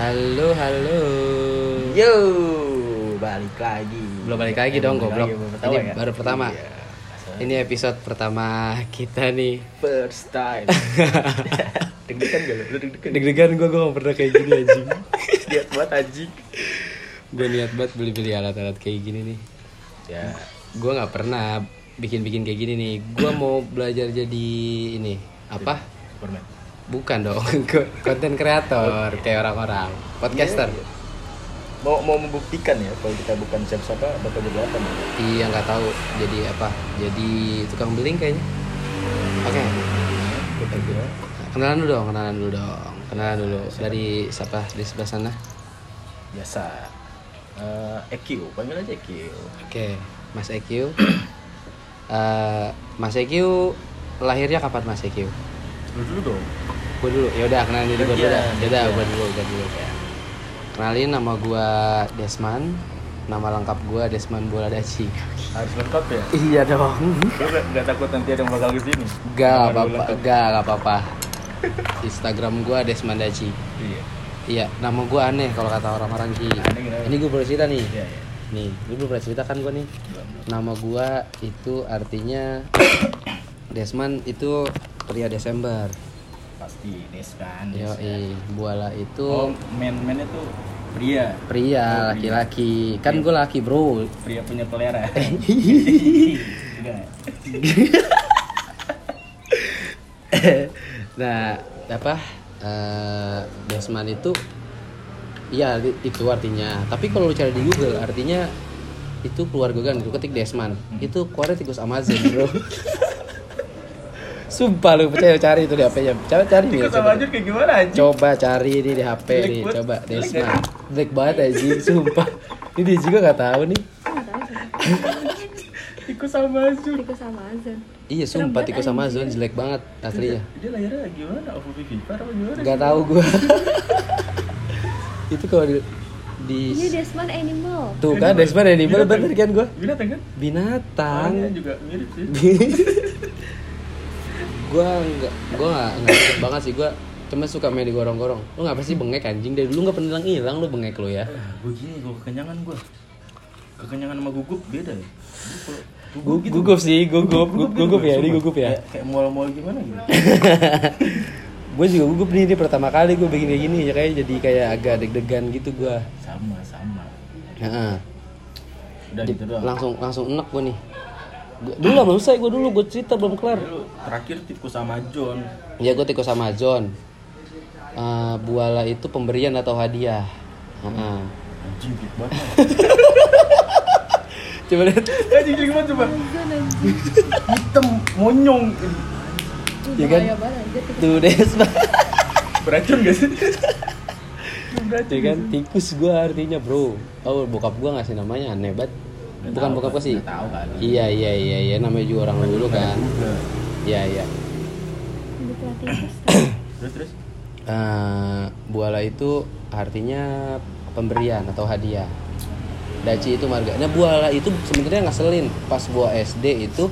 Halo, halo. Yo, balik lagi. Belum balik lagi dong, Balik goblok. lagi, baru pertama Ini ya? baru pertama. Iya. Ini episode pertama kita nih. first time. deg-degan gak? Lu deg-degan? Deg-degan gue, gue gak pernah kayak gini anjing. Lihat banget anjing. gue niat banget beli-beli alat-alat kayak gini nih. Ya, Gue gak pernah bikin-bikin kayak gini nih. Gue mau belajar jadi ini apa? Superman. Bukan dong, konten kreator kayak orang-orang, podcaster. Iya, iya. Mau mau membuktikan ya kalau kita bukan siapa-siapa bakal jadi apa nih? Iya nggak tahu jadi apa? Jadi tukang beling kayaknya. Oke, Kita kira kenalan dulu dong, kenalan dulu dong, kenalan dulu dari siapa di sebelah sana? biasa. Eh, EQ, panggil aja EQ. Oke, Mas EQ. Eh, Mas EQ lahirnya kapan Mas EQ? Lu dulu dong. Gue dulu. Ya udah kenalin diri gue dulu. Ya udah gue dulu, gue dulu. Kenalin nama gue Desman. Nama lengkap gue Desman Boladaci. Harus lengkap ya? Iya dong. Lu gak, gak takut nanti ada yang bakal ke sini? Gak apa-apa, gak gak apa-apa. Instagram gue Desman Daci. Iya. Iya, nama gue aneh kalau kata orang-orang Ki. Ini gue baru cerita nih. Iya, iya. Nih, lu belum pernah cerita kan gue nih. Nama gue itu artinya Desman itu pria Desember. Pasti Des kan. Yo, Des, ya. Buala itu Oh, men-men itu pria. pria, Oh, laki-laki. Kan gue laki, Bro. Pria punya pelera. Nah, apa? eh, Desman itu Iya, itu artinya. Tapi kalau lu cari di Google, artinya itu keluarga kan, lu ketik Desman. Itu keluarnya tikus Amazon, bro. Sumpah lu percaya cari itu di HP-nya. Coba cari nih. Coba. sama kayak gimana anjing? Coba cari nih di HP Jelek nih, coba Desman. Jelek banget anjing, sumpah. Ini dia juga gak tahu nih. Tikus sama Azur. tikus sama Azan Iya, sumpah tikus Amazon jelek banget aslinya. Dia lahirnya gimana? Ovo Viva apa gimana? Gak tahu gua. itu kalau di, di ini Desmond Animal tuh kan Desman animal bener kan gua Binatang kan? binatang juga mirip sih. gua nggak gua nggak nggak banget sih gua cuma suka main digorong-gorong lu ngapa sih bengek anjing dari dulu nggak pernah hilang hilang lu bengek lu ya Ah, gue gini, gue kekenyangan gue. Kekenyangan sama gugup beda ya. Gua kalau Gu- gitu. gugup sih gugup gugup, gugup gua, ya ini gugup ya Kayak, kayak mual-mual gimana gitu. gue juga gugup nih ini pertama kali gue bikin kayak gini ya kayak jadi kayak agak deg-degan gitu gue Sama, sama. Heeh. Udah gitu doang. langsung langsung enek gue nih Gua- dulu lah belum selesai gue dulu gue cerita belum kelar terakhir tikus sama John. ya gue tikus sama John Eh, buala itu pemberian atau hadiah Heeh. Anjing gitu banget. coba lihat Anjing gitu banget coba. Hitam, monyong. Iya kan? tuh Desma Beracun gak sih? Beracun ya kan tikus gue artinya bro oh bokap gue ngasih namanya aneh banget Nggak bukan bokap gue sih tahu kali. iya iya iya iya namanya juga orang dulu kan iya iya Terus terus. Eh, buala itu artinya pemberian atau hadiah. Daci itu marga. Nah buala itu sebenarnya ngeselin. Pas gua SD itu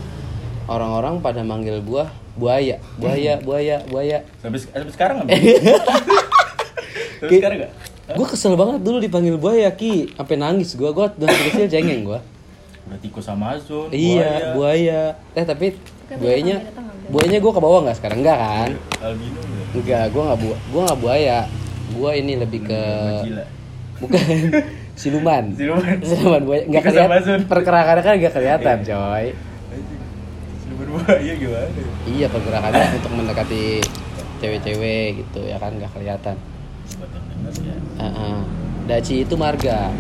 orang-orang pada manggil gua buaya, buaya, buaya, buaya. Sampai, sampai sekarang nggak? Sampai sekarang nggak? Gua kesel banget dulu dipanggil buaya ki, sampai nangis gua. Gua dari kecil cengeng gua. Udah tikus sama Azul. Iya, buaya. Eh tapi Tapi buayanya buayanya gua ke bawah nggak sekarang? Enggak kan? Albino nggak? Enggak, gua nggak bu gua nggak buaya. Gua ini lebih ke bukan siluman. Siluman. Siluman buaya nggak kelihatan. Pergerakannya kan nggak kelihatan, Iya. coy. Anjing. Siluman buaya gimana? Iya, pergerakannya untuk mendekati cewek-cewek gitu ya kan nggak kelihatan. Ya. Heeh. Daci itu marga.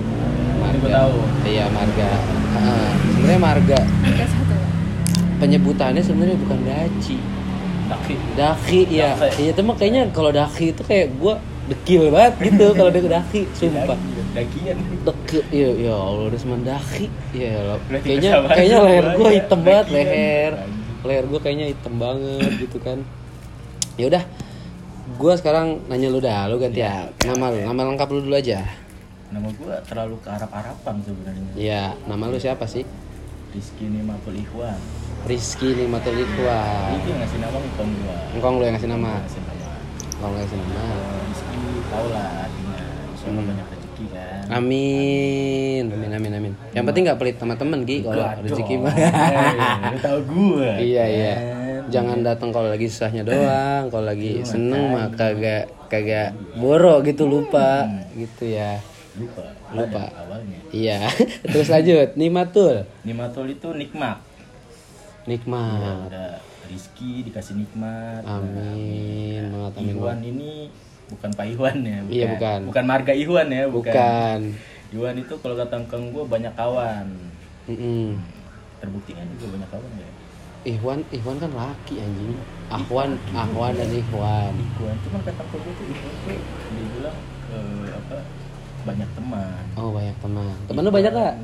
Tahu. Iya, marga. Heeh. Sebenarnya marga satu penyebutannya sebenarnya bukan daci. Daki. Daki ya. Iya, cuma kayaknya kalau daki itu kayak gua dekil banget gitu kalau dia daki, sumpah. Dakian. Deki, ya, ya Allah udah semen daki. Ya Allah. Udah Kayaknya kayaknya leher gua buaya, hitam banget dakian. leher. Leher gua kayaknya hitam banget gitu kan. Ya udah. Gua sekarang nanya lu dah, lu ganti ya. Nama lu, nama lengkap lu dulu aja. Nama gua terlalu ke Arab-Araban sebenarnya. Iya, nama lu siapa sih? Rizky Nimatul Ikhwan. Rizky Nikmatul Ikhwan. Ini yang ngasih nama bukan gua. Engkong lu yang ngasih nama. Ngasih nama. Engkong lu yang ngasih nama. Kalau Rizky tau lah artinya. sama banyak rezeki kan Amin, amin, amin, amin. Yang penting nggak pelit sama temen, Gi. Kalau rezeki mah. Eh, lu tahu gue iya iya. Jangan datang kalau lagi susahnya doang. Kalau lagi seneng mah kagak kagak boro gitu lupa gitu ya. Lupa Lupa. Awalnya Iya. Terus lanjut. Nimatul. Nimatul itu nikmat Nikmat. ada Rizky dikasih nikmat Amin. Banget amin. Iwan ini bukan Pak Iwan ya bukan Iya, bukan. bukan marga Iwan ya bukan, Bukan. Iwan itu kalau kata kang gue banyak kawan Mm-mm. terbukti kan juga banyak kawan ya Ihwan, Ihwan kan laki anjing. Ahwan, Ahwan dan Ihwan. Iwan cuman kata gue tuh Iwan tuh dia bilang eh, apa banyak teman Oh banyak teman. Teman lu banyak gak?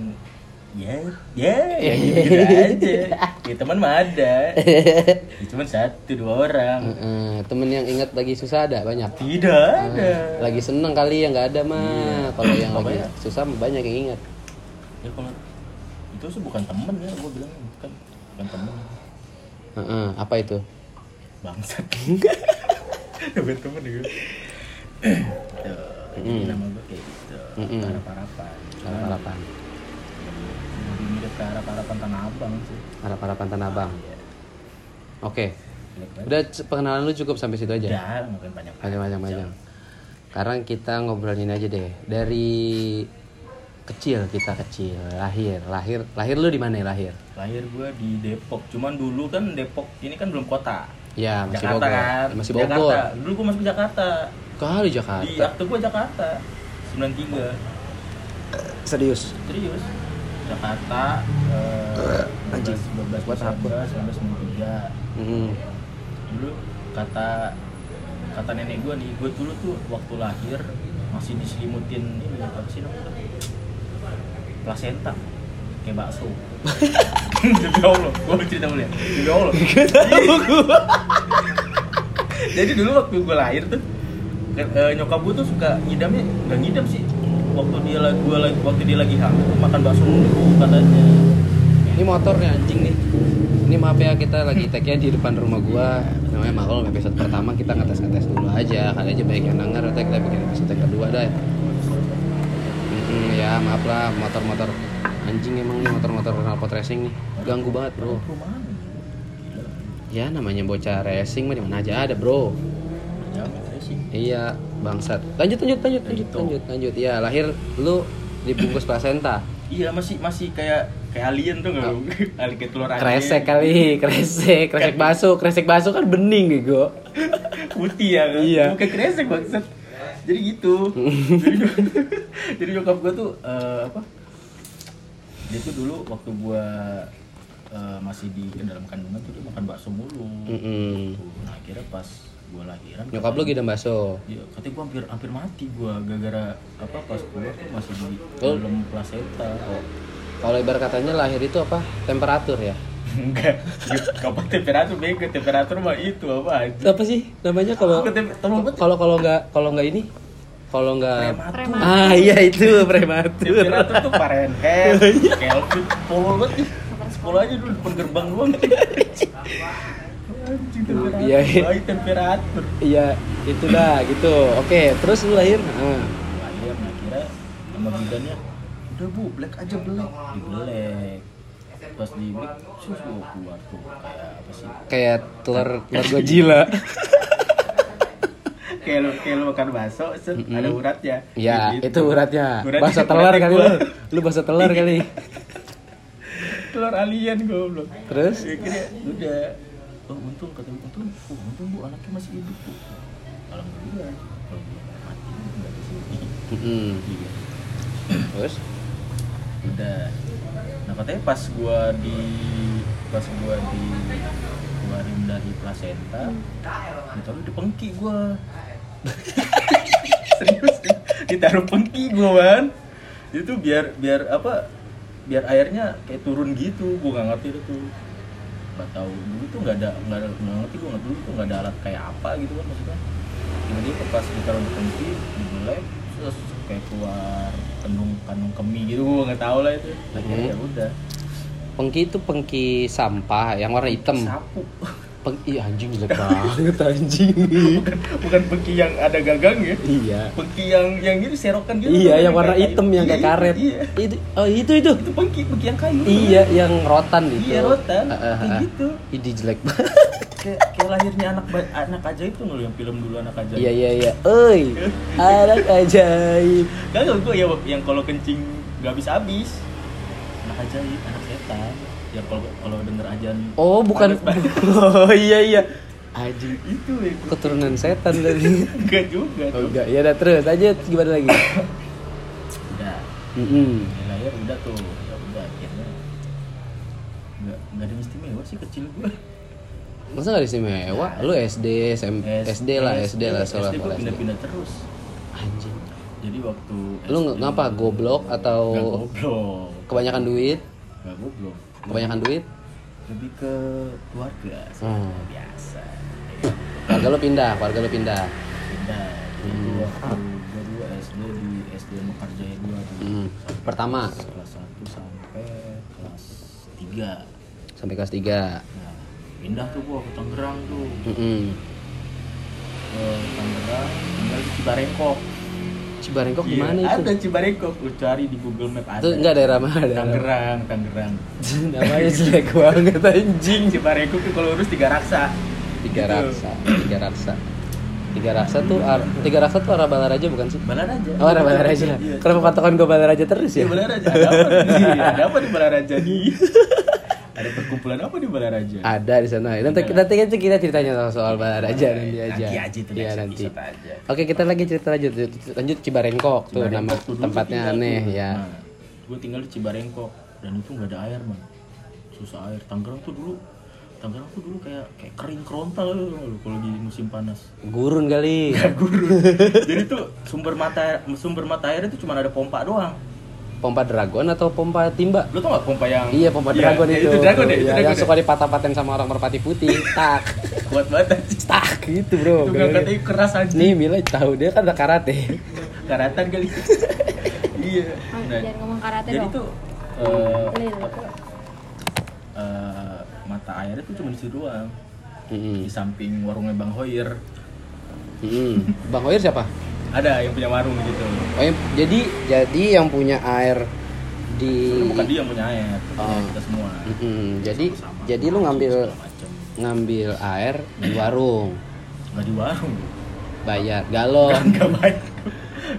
Ya, ya, ya gitu aja. Ya teman mah ada. Ya, cuman satu dua orang. Heeh, temen yang ingat lagi susah ada banyak. Tidak ada. Lagi seneng kali yang nggak ada mah. Kalau yang lagi Pokoknya- susah mah banyak yang ingat. Ya kalau itu sih bukan temen ya, gue bilang bukan bukan temen. Heeh, apa itu? Bangsat. bukan temen ya. Tuh, jadi nama gue kayak gitu. Mm-mm. Harap-harapan. Harapan. Lebih mirip ke harap-harapan Tanah Abang sih. Harapan Tanah Abang. Iya. Oke. Banget. Udah pengenalan lu cukup sampai situ aja. Udah, mungkin banyak. Panjang-panjang panjang. Sekarang kita ngobrolin aja deh. Dari kecil kita kecil, lahir, lahir, lahir lu di mana ya lahir? Lahir gue di Depok. Cuman dulu kan Depok ini kan belum kota. Ya, masih Jakarta Bogor. kan? Masih Jakarta. Bogor. Dulu gue masuk ke Jakarta. Kali Di Jakarta. akte gue Jakarta. 93. Serius. Serius. Jakarta eh, Anjing. 12 Buat apa? 19 1993. Mm. Dulu kata kata nenek gue nih, gue dulu tuh waktu lahir masih diselimutin ini apa sih namanya? Plasenta kayak bakso. Demi Allah, gue cerita dulu ya. Demi Allah. Jadi dulu waktu gue lahir tuh eh, nyokap gue tuh suka ngidamnya nggak ngidam sih waktu dia lagi gua lagi waktu dia lagi hamil makan bakso mulu katanya Ini motornya anjing nih. Ini maaf ya kita lagi tag-nya di depan rumah gua. Namanya maklum episode pertama kita ngetes-ngetes dulu aja. Kali aja banyak yang denger atau kita bikin episode kedua dah. Mm-mm, ya maaf lah motor-motor anjing emang nih motor-motor knalpot racing nih ganggu banget bro ya namanya bocah racing mah di mana aja ada bro sih. Iya bangsat. Lanjut lanjut lanjut lanjut Gitu. lanjut lanjut. Ya lahir lu dibungkus plasenta iya masih masih kayak kayak alien tuh nggak lu alien kayak telur kresek kali kresek kresek baso kresek baso kan bening bego putih ya kan? Iya. bukan kresek maksud jadi gitu. Jadi, jadi nyokap gue tuh eh, apa? Dia tuh dulu waktu gua eh, masih di dalam kandungan tuh dia makan bakso mulu. Mm-mm. Tuh, nah akhirnya pas gua lahiran nyokap lu gidam baso Ya, katanya gua hampir hampir mati gua gara-gara apa pas tuh masih di Oh. dalam plasenta. kalau ibarat katanya lahir itu apa temperatur ya Enggak, kapan temperatur bego temperatur mah itu apa aja. apa sih namanya kalau kalau kalau nggak kalau nggak ini kalau nggak Prematur. ah iya itu prematur Temperatur tuh Fahrenheit, Kelvin, banget nih. Sekolah aja dulu depan gerbang doang. Iya, temperatur. iya itu dah gitu. Oke terus lu lahir? Ah. Lahir nah kira sama bidannya udah bu black aja black. Di black. Pas di black sus gua keluar tuh kayak apa sih? Kayak telur telur Godzilla. Kayak lu kayak lu makan bakso set, ada uratnya. Ya Gitu. itu uratnya. Uratnya- bahasa telur kali lu. lu bahasa telur kali. Telur alien goblok. Terus? Ya kira udah oh untung kata untung oh, untung bu anaknya masih hidup bu. Alhamdulillah. Kalau dia mati nggak di sini iya terus? Udah nah katanya pas gua di pas gua di keluarin dari plasenta ditaruh di pengki gua. Serius ditaruh pengki gua kan itu biar biar apa biar airnya kayak turun gitu. Gua nggak ngerti itu nggak tahu. Dulu tuh nggak ada nggak ada nggak ngerti nggak dulu tuh nggak ada alat kayak apa gitu kan maksudnya. Tiba-tiba pas ditaruh di pengki dibelek terus kayak keluar kandung kandung kemih gitu gua nggak tahu lah itu. Akhirnya Mhm. ya udah. Pengki itu pengki sampah yang warna hitam. Sapu Peng Ih anjing jelek banget anjing. bukan bukan pengki yang ada gagang ya iya. pengki yang yang itu serokan gitu Iya, yang warna hitam yang kayak Iya, karet. iya Itu oh itu itu. itu pengki pengki yang kayu Iya, yang rotan gitu. Iya, rotan. Ah, ah, Kayak ah. gitu. Ide jelek banget. kayak kayak lahirnya anak anak ajaib tuh lu yang film dulu anak ajaib Iya iya iya. Oi, anak ajaib. Gak gue ya yang kalau kencing gak habis habis anak ajaib anak setan ya kalau kalau denger ajan Oh bukan. Oh iya iya. Anjing. itu ya Keturunan setan tadi. enggak juga Oh enggak, ya udah terus aja gimana lagi? udah Mm-mm. ya, lahir udah tuh ya udah akhirnya nggak nggak ada istimewa sih kecil gue Masa gak istimewa? Lu SD, SM, SD lah, SD lah, sekolah SD gue SD. pindah-pindah terus Anjing. jadi waktu Lu SD ng- ngapa? Goblok atau nggak goblok kebanyakan duit? nggak goblok Kebanyakan duit? lebih ke keluarga. Hmm. biasa Keluarga lu pindah, keluarga lu pindah. pindah jadi Hmm. waktu gue dulu SD di SD Mekarjaya 2 tuh Hmm. Pertama kelas 1 sampai kelas 3 sampai kelas 3. nah pindah tuh gua ke Tangerang tuh Mm-mm. ke Tangerang tinggal di Cibarengkok Cibarengkok Iya, gimana itu? ada Cibarengkok lu cari di Google Map ada Itu enggak daerah mana? Tangerang Tangerang Namanya jelek banget anjing. Cibarengkok tuh kalau lurus tiga raksa Tiga Gitu. raksa, tiga raksa. Tiga raksa tuh ar- tiga raksa tuh arah Balaraja bukan sih? Balaraja Oh, arah Balaraja. Iya. Kenapa patokan gua Balaraja terus Iya ya? Balaraja ada apa nih? ada apa di Balaraja nih ada perkumpulan apa di Balaraja Ada di sana. Nanti nanti kita kita ceritanya soal, soal Balaraja nanti aja. Nanti aja itu next nanti. aja. Oke kita lagi cerita lanjut lanjut Cibarengkok tuh Cibarengkok nama tuh tempatnya aneh tuh. ya. Nah, gue tinggal di Cibarengkok dan itu nggak ada air man, susah air. Tangerang tuh dulu, Tangerang tuh dulu kayak kayak kering kerontal lu kalau di musim panas. Gurun kali. Gak gurun. Jadi tuh sumber mata sumber mata air itu cuma ada pompa doang. Pompa dragon atau pompa timba? Lu tau gak pompa yang Iya pompa dragon ya, itu. Itu dragon deh, itu Iya, dragon yang deh. suka dipatah-patahin sama orang merpati putih. Tak, Kuat banget tak gitu bro. Itu gak katanya keras aja. Nih Mila tahu dia kan udah karate. Karatan kali. iya. Ah, Nah, jangan ngomong karate jadi dong. tuh eh, apa eh, mata airnya tuh cuma di situ doang Mm-mm. di samping warungnya Bang Hoyer Mm-mm. Bang Hoyer siapa? Ada yang punya warung gitu Oh, yang- jadi jadi yang punya air di bukan dia yang punya air Oh. kita semua. Mm-mm. jadi Sama-sama. jadi lu ngambil ngambil air di warung. Nggak di warung. Bayar galon. Nggak baik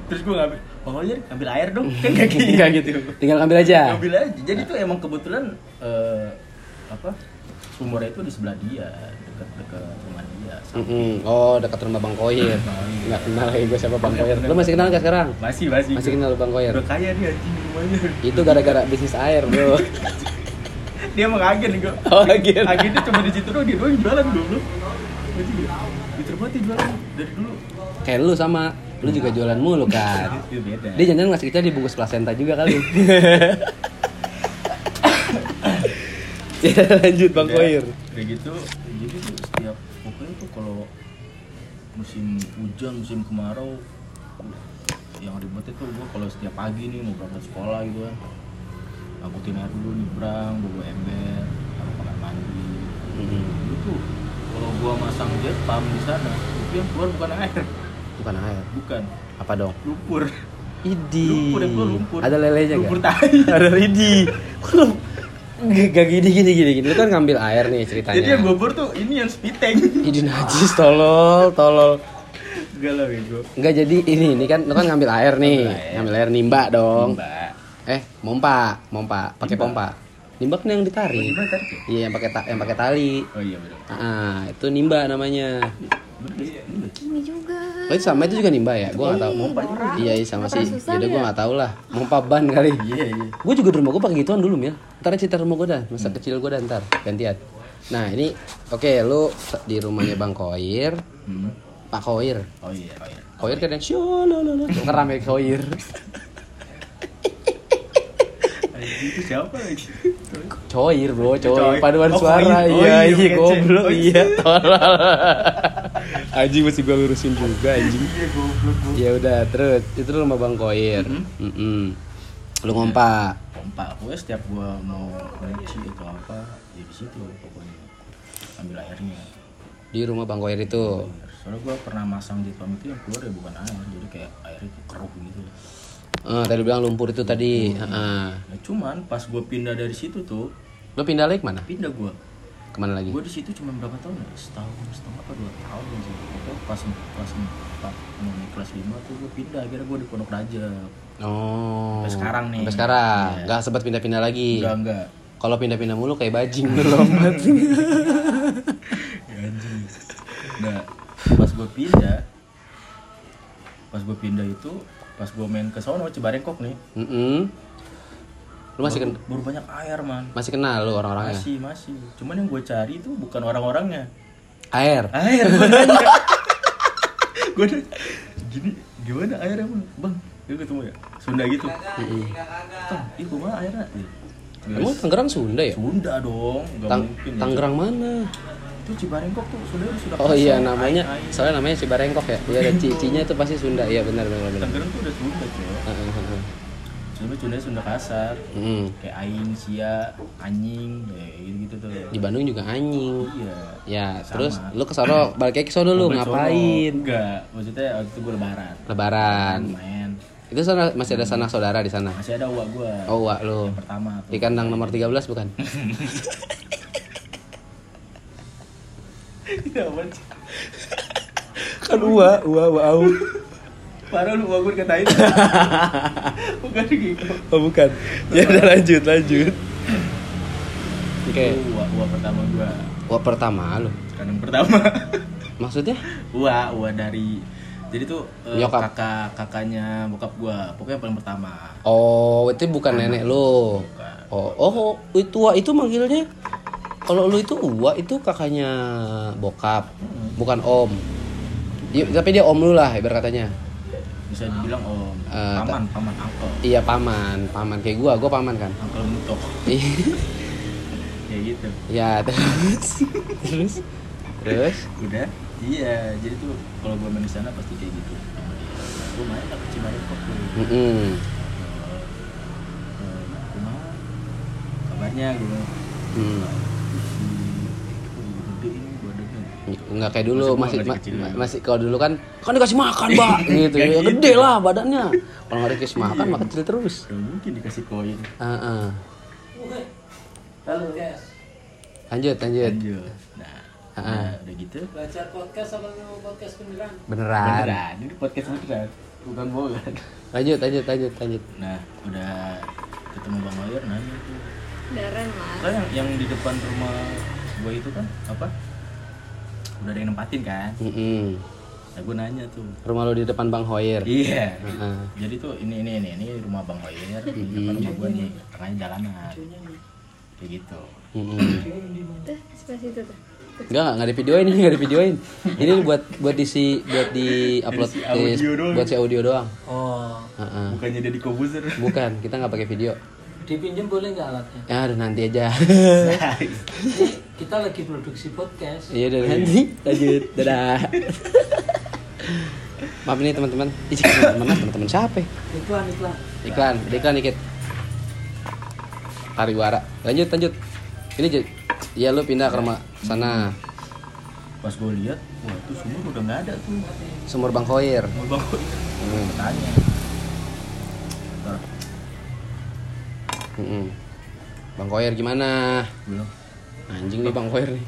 terus gue ngambil Bang Hoyer ambil air dong. Kan kayak gitu. Enggak gitu. Tinggal ngambil aja. Ngambil aja. Jadi tuh emang kebetulan eh, apa sumurnya itu di sebelah dia dekat-dekat Mm-mm. oh dekat rumah Bang Koyer nggak kenal lagi gue siapa Bang Koyer lu masih kenal gak sekarang? Masih masih. Masih kenal Bang Koyer udah kaya dia anjing rumahnya. Itu gara-gara bisnis air bro. Dia emang agen gue Oh, agen. agennya cuma di situ doang dia doang jualan belum Gitu banget dia jualan dari dulu. Kayak lu sama lu juga jualan mulu kan itu beda. Dia jangan ngasih kita dibungkus plasenta juga kali. Ya lanjut Bang Koyer udah gitu hujan musim kemarau yang ribet itu gue kalau setiap pagi nih mau berangkat sekolah gitu kan angkutin air dulu nyebrang bawa ember taruh kamar mandi dulu tuh kalau gua masang jet pump di sana itu yang keluar bukan air bukan air bukan apa dong lumpur Idi. Lumpur, yang keluar lumpur. Ada lelenya Lumpur gak? tai. Ada idi. Lu gak gini gini gini gini. Lu kan ngambil air nih ceritanya. jadi yang gobor tuh ini yang speed tank Idi najis tolol, tolol. Enggak lah bego Enggak jadi ini ini kan lu kan ngambil air nih, Ngambil air. ngambil air nimba dong. Mbak. Eh, mompa, mompa, pakai Nimba. pompa. Nimba kan yang ditarik. Gimana tadi tuh? Iya, yang pakai ta- yang pakai tali. oh iya bener Ah, itu nimba namanya. Ini juga. Oh, itu sama itu juga nimba ya? Gua nggak tahu. Pompa juga. Iya, iya sama sih. Jadi gua ya? nggak tahu lah. Mompa ban kali. iya iya Gue juga di rumah gue pakai gituan dulu Mil Ntar cerita rumah gue dah Masa kecil gue dah ntar Gantian Nah ini Oke lu di rumahnya Bang Koir Hmm. Pak Koir oh iya iya kan yang Syolololo Ngerame Koir Anjing, itu siapa lagi Coir bro Coir. Paduan Oh, suara. Oh, Iya iya, iya goblok. Iya iya. tolol. Anjing mesti gue lurusin juga anjing. Iya. Ya udah terus. Itu rumah Bang Koir Mhm. Mm-mm. Lu ngompa. Pompa pokoknya setiap gua mau nyuci atau apa ya di situ pokoknya. Ambil airnya. Di rumah Bang Koir itu. Soalnya gue pernah masang di pam itu yang keluar ya bukan air jadi kayak air itu keruh gitu Eh, tadi bilang lumpur itu tadi. Heeh. nah, cuman pas gue pindah dari situ tuh Lu pindah lagi ke mana? pindah gue Ke mana lagi? gue di situ cuma berapa tahun ya setahun setengah apa dua tahun sih pokoknya pas kelas empat mau kelas lima tuh gue pindah akhirnya gue di pondok raja Oh. Sampai sekarang nih. Sampai sekarang. Iya. Nggak sempat pindah-pindah lagi. enggak enggak Kalau pindah-pindah mulu kayak bajing lu lompat. Ya, anjing. nah pas gue pindah pas gue pindah itu pas gue main ke sono Cibarengkok nih Mm-mm. Lu masih ken- baru, baru banyak air man masih kenal lu orang-orangnya? masih masih cuman yang gue cari itu bukan orang-orangnya Air. air gue gue gini gimana airnya bang bang gue ketemu ya Sunda gitu Tang, ih kumaha airnya. Emang Tangerang Sunda ya? Sunda dong nggak Tang- mungkin ya. Tangerang mana? Itu Cibarengkok tuh sudah sudah Oh iya namanya air, air. soalnya namanya Cibarengkok ya. Iya ada cicinya itu pasti Sunda. Iya benar benar benar. Tangerang tuh udah Sunda cuy Heeh, heeh. Sebenarnya Sunda Sunda kasar Mm. kayak aing sia anjing ya gitu gitu tuh Di Bandung juga anjing. iya Ya, Sama. terus lu ke sono balik ke sono lu ngapain? enggak maksudnya waktu itu gue lebaran Lebaran. main Itu sana masih ada sanak saudara di sana. masih ada uak gue Oh, wak lu. yang pertama tuh Di kandang nomor 13 bukan? Kan uwa, uwa, wow. parah lu gue dikatain bukan gitu Oh, bukan. Ya udah lanjut, lanjut. Oke. Itu uak uak pertama gue Wah pertama lu. kandang pertama Maksudnya? uak uak dari jadi tuh eh, Nyokap. kakak kakaknya bokap gue pokoknya yang paling pertama Oh, itu bukan nenek lu. Bukan. Oh, oh, itu itu manggilnya kalau lu itu Wak itu kakaknya bokap, bukan om. Iya, tapi dia om lu lah ibarat katanya. bisa dibilang om. Eh, paman paman angkel Iya paman, paman kayak gua, gua paman kan. angkel mutok. Kayak gitu. Ya terus, terus, terus. udah? Iya jadi tuh kalau gue main di sana pasti kayak gitu. Gue main ke Cibarengkok tuh. Mm-mm. Eh, kumaha kabarnya gue Hmm. Nggak kayak dulu Masih masih masih ma- kecil. ma- dulu. masih kalau dulu kan kan dikasih makan mbak. Gitu ya gede lah badannya. Kalau nggak dikasih makan mah kecil terus. Gak mungkin dikasih koin. Heeh. lanjut lanjut. Lanjut. Nah, Ah. nah udah gitu. Belajar podcast apa mau podcast beneran? beneran. Beneran. Ini podcast beneran. Bukan bohongan lanjut lanjut lanjut lanjut. Nah udah ketemu bang Wayer nanya tuh. Daren mas. Kan yang, yang di depan rumah gue itu kan apa udah ada yang nempatin kan Mm-mm. nah gue nanya tuh rumah lu di depan bang Hoyer iya Heeh. jadi tuh ini ini ini ini rumah bang Hoyer di depan rumah gue nih tengahnya jalanan kayak gitu Mm-mm. Tuh sebelah situ tuh. Enggak, enggak di videoin ini, enggak di videoin. Ini buat buat diisi buat di upload si audio doang. buat si audio doang. Oh, Heeh. bukannya jadi kobuser Bukan, kita nggak pakai video. dipinjam boleh nggak alatnya? Ya udah nanti aja. Kita lagi produksi podcast. Iya udah nanti lanjut. Dadah. Maaf nih teman-teman. Ih, teman-teman, teman-teman siapa? ya? Iklan, iklan. Iklan, iklan dikit. Kariwara. Lanjut, lanjut. Ini. Iya lu pindah ke rumah sana. pas gue lihat wah tuh sumur udah nggak ada tuh Sumur Bang Hoyer. mau bang Hoyer Hmm. tanya Mm-mm. Bang Hoyer gimana? bilang Anjing nih Bang Hoyer nih.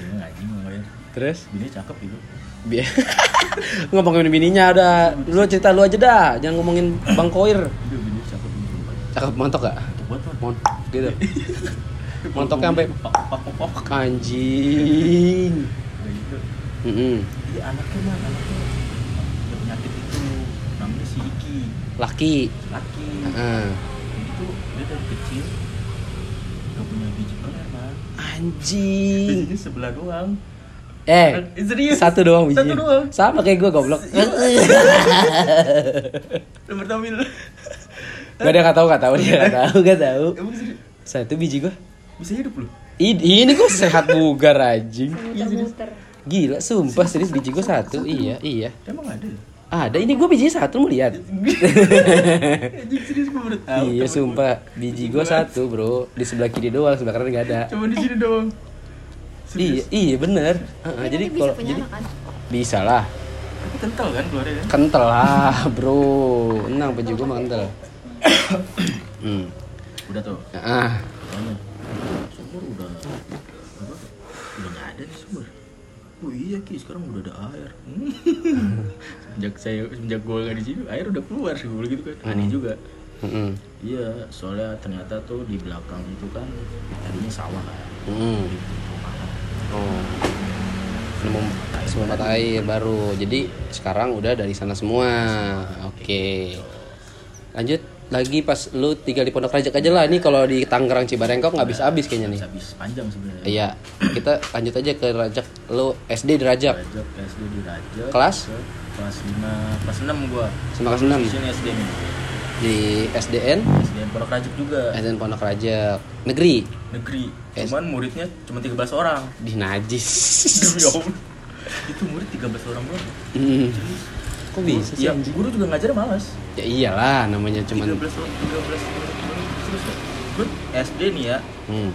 ini ngaji bang Hoyer Terus? bini cakep gitu Biar ngomongin bininya ada. Lu cerita lu aja dah, jangan ngomongin Bang Koir. cakep gitu Cakep montok gak? Mont gitu. Montoknya sampai anjing. Mm-mm. Iya anaknya mah anaknya ada penyakit itu namanya si Iki Laki. laki Heeh. jadi tuh dia dari kecil gak punya biji peler man Anjing. bijinya sebelah doang Eh, Eh, serius satu doang satu bijinya. doang Sama kayak gue goblok. nomor tampil Gak dia gak tau gak tau dia gak tau gak tau. emang serius Satu biji gue. bisa hidup lu Ini, ini gue sehat bugar anjing. Gila, sumpah serius biji gue satu. Iya, iya. emang ada ya Ada, ini gue bijinya satu mau lihat. iya, sumpah. Biji gue satu, bro. Di sebelah kiri doang, sebelah kanan gak ada. cuma di sini doang iya iya bener jadi kalau jadi kan? bisa lah Tapi kental kan keluarnya kan? kental lah bro enang peju gue mah kental hmm. Udah tuh. ah? Sumur udah apa? Udah nggak ada nih sumur. Oh iya ki sekarang udah ada air. Hmm. sejak saya sejak gue nggak di sini air udah keluar sih gue gitu kan. Aneh juga. Mm-mm. Iya, soalnya ternyata tuh di belakang itu kan tadinya sawah kan. Mm. Oh. Nemu semua mata air baru. Jadi sekarang udah dari sana semua. Oke. Lanjut lagi pas lu tinggal di Pondok Rajak aja lah. Ini kalau di Tangerang Cibarengkok nggak bisa habis kayaknya nih. Habis panjang sebenarnya. Iya. Kita lanjut aja ke Rajak. Lu SD di Rajak. Rajak SD di Rajak. Kelas? ke Kelas 5, kelas 6 gua. Sama kelas 6 Di sini SD nih. di SDN, SDN Pondok Rajak juga. SDN Pondok Rajak negeri. Negeri. S- Cuman muridnya cuma 13 orang. Di najis. Demi Allah. Itu murid 13 orang doang. Hmm. Kok bisa sih? Iya, anjing? guru juga ngajar malas. Ya iyalah namanya 13 cuman orang, 13 orang terus ya. Gue SD nih ya, hmm.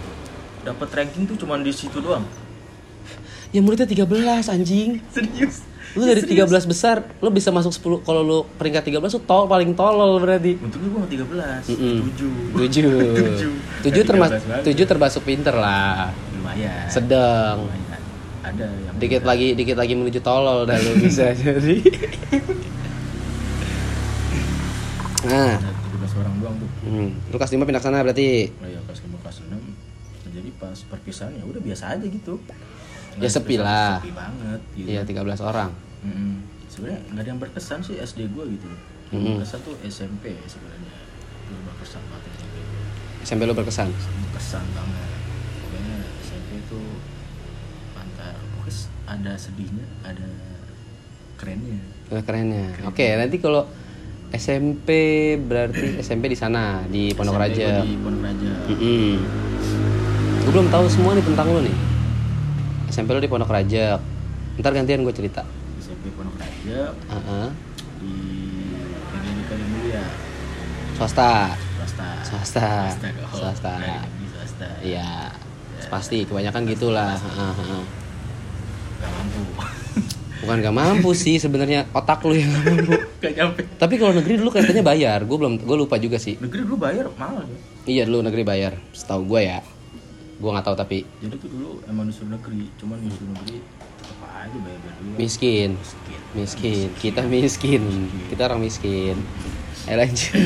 dapat ranking tuh cuma di situ doang. Ya muridnya 13 anjing. Serius. Lu dari 13 besar, lu bisa masuk 10 kalau lu peringkat 13 lu tol paling tolol berarti. Untungnya gue nggak 13, Mm-mm. 7. Tujuh. Tujuh termasuk tujuh termasuk pinter lah. Lumayan. Sedang. Lumayan. Ada yang Dikit lagi dikit lagi menuju tolol dah lu bisa jadi. Nah, 13 orang doang tuh. hmm. lu kelas 5 pindah sana berarti. Oh iya kelas 5 kelas 6 jadi pas perpisahan ya udah biasa aja gitu Ya, sepi spesial, lah. sepi banget gitu Iya, 13 orang. Mm-mm. sebenarnya nggak ada yang berkesan sih SD gue gitu yang Mm-mm. berkesan tuh SMP sebenarnya gue berkesan banget SMP SMP lu berkesan. berkesan banget pokoknya SMP tuh pokoknya ada sedihnya ada kerennya Eh, kerennya. Oke, nanti kalau SMP berarti SMP di sana di Pondok SMP Raja. di Pondok Raja Gue belum tahu semua nih tentang lu nih. SMP lu di Pondok Raja. Ntar gantian gue cerita. SMP Pondok Raja Heeh. di PGRI Kalimulia Swasta. swasta Swasta. swasta. Swasta. Dari negeri swasta Iya. Pasti kebanyakan gitulah. Heeh, heeh. Gak mampu Bukan gak mampu sih sebenarnya otak lu yang gak mampu. gak nyampe Tapi kalau negeri dulu kelihatannya bayar. Gue belum gue lupa juga sih. negeri dulu bayar mahal ya Iya dulu negeri bayar. Setahu gue ya. Gue nggak tahu tapi jadi tuh dulu emang disuruh negeri cuman disuruh negeri apa aja bayar dulu miskin. Miskin. Miskin. Kita miskin. Kita orang miskin. Eh lanjut.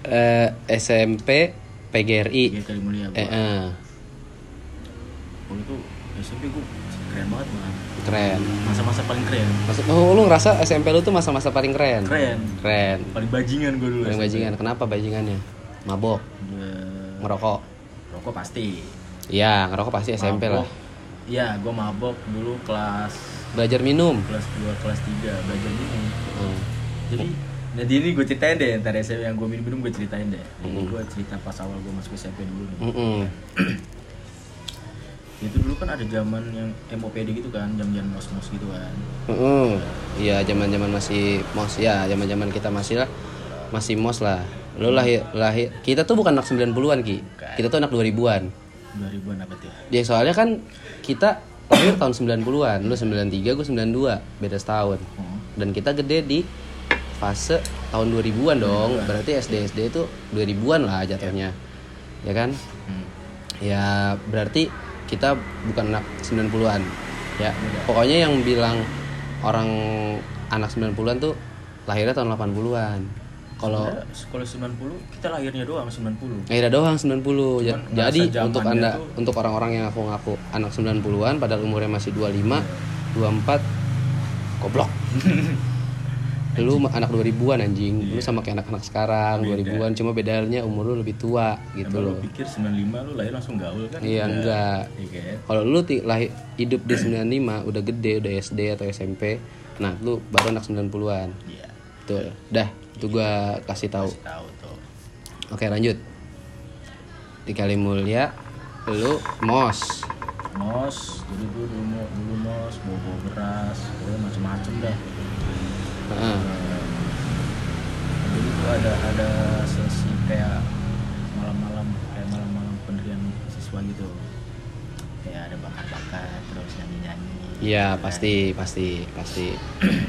Eh, SMP PGRI. Kalimulia Eh, eh, waktu itu SMP gue keren banget man keren. masa-masa paling keren Maksud, oh, lu ngerasa SMP lu tuh masa-masa paling keren? keren Keren. paling bajingan gue dulu Paling SMP. bajingan. Kenapa bajingannya? Mabok, Gua- ngerokok. rokok pasti Iya, ngerokok pasti SMP lah. Mabok. iya gue mabok dulu kelas Belajar minum. kelas 2 kelas 3 belajar minum Hmm. jadi jadi ini gue ceritain deh ntar SMP yang gue minum minum gue ceritain deh jadi Mm. gue cerita pas awal gue masuk SMP dulu nih Mm-mm. itu dulu kan ada zaman yang MOPD gitu kan jam-jam mos-mos gitu kan. Iya, zaman-zaman masih mos ya, zaman-zaman kita masih lah masih mos lah. Lu lahir lahir kita tuh bukan anak 90-an, Ki. Bukan. Kita tuh anak 2000-an. 2000-an apa tuh Ya soalnya kan kita lahir tahun 90-an, lu 93, gue 92, beda setahun. Hmm. Dan kita gede di fase tahun 2000-an dong. Berarti SD SD itu 2000-an lah jatuhnya. Ya kan? Hmm. Ya berarti kita bukan anak 90-an. Ya. Pokoknya yang bilang orang anak 90-an tuh lahirnya tahun 80-an. Kalau kalau 90 kita lahirnya doang 90 lahirnya doang 90. Ja- Cuman Jadi untuk Anda tuh- untuk orang-orang yang ngaku-ngaku anak 90-an padahal umurnya masih 25, 24 goblok. lu anak 2000-an anjing. Lu sama kayak anak-anak sekarang Beda. 2000-an cuma bedanya umur lu lebih tua gitu Emang loh. lu pikir 95 lu lahir langsung gaul kan? Iya, enggak. Iya kan? Kalau lu lahir hidup di 95 udah gede, udah SD atau SMP. Nah, lu baru anak 90-an. Iya. Tuh. Dah, itu gua kasih tahu. Kasih tahu tuh. Oke, lanjut. Di Kalimulia lu mos. Mos, dulu, mo- dulu mos, bawa beras, macem-macem dah. Eh, jadi tuh ada ada sesi kayak malam-malam kayak malam-malam pendirian siswa gitu. ya ada bakat-bakat terus nyanyi-nyanyi Iya gitu kan. pasti pasti pasti.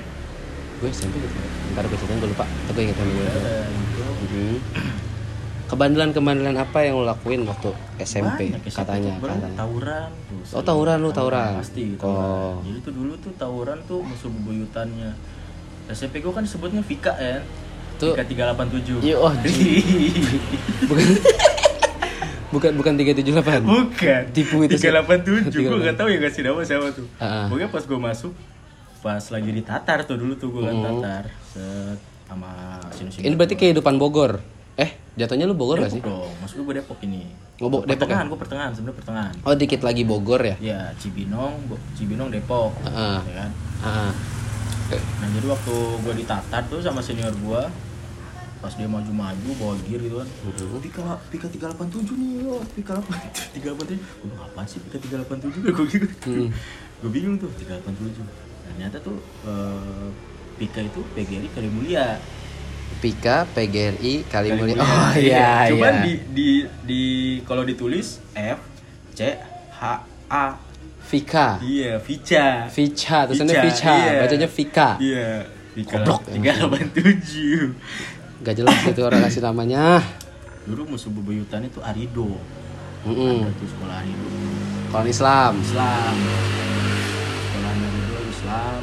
gue SMP gitu. Ntar gue ceritain gue lupa. Tapi gue inget sama gue. Gitu. Kebandelan-kebandelan apa yang lo lakuin waktu SMP, Banyak, SMP katanya? katanya. tawuran tuh, Oh, tawuran lu, tawuran. pasti Oh. tawuran jadi tuh dulu tuh tawuran tuh musuh bebuyutannya SMP gue kan sebutnya Vika ya Tuh. Vika 387 Iya, oh, Bukan bukan bukan 378. bukan Tipu itu sih. 387 gue 387. gak tahu ya kasih nama siapa tuh Ah. pokoknya pas gue masuk pas lagi di Tatar tuh dulu tuh gue kan Hmm. Tatar set sama sini-sini Ini berarti kehidupan Bogor. Eh, jatuhnya lu Bogor gak sih? Depok dong maksud gue Depok ini Oh, Bo- Depok ya? pertengahan gue pertengahan sebenarnya pertengahan Oh, dikit lagi Bogor ya? ya Cibinong Cibinong Depok Heeh. ya kan Ah. Nah jadi waktu gue ditatar tuh sama senior gue pas dia maju-maju bawa gear gitu kan. Pika, Pika 387 nih lo Pika 387 Gue bilang apaan sih Pika 387 gue gitu Gue bingung. Tuh 387 Nah, Ternyata tuh eh, Pika itu PGRI Kali Mulia Pika PGRI Kali Mulia. Oh iya. Cuman iya. di, di, di kalau ditulis F C H A Vika. Iya Vica Vica, tulisannya Vica, Vica, iya. bacanya Vika. Iya Pika Goblok, 387 Gak jelas itu orang kasih namanya. dulu musuh bebuyutan itu Arido Mm-mm. ada tuh sekolah Arido Kalau Islam. Islam sekolah Arido Islam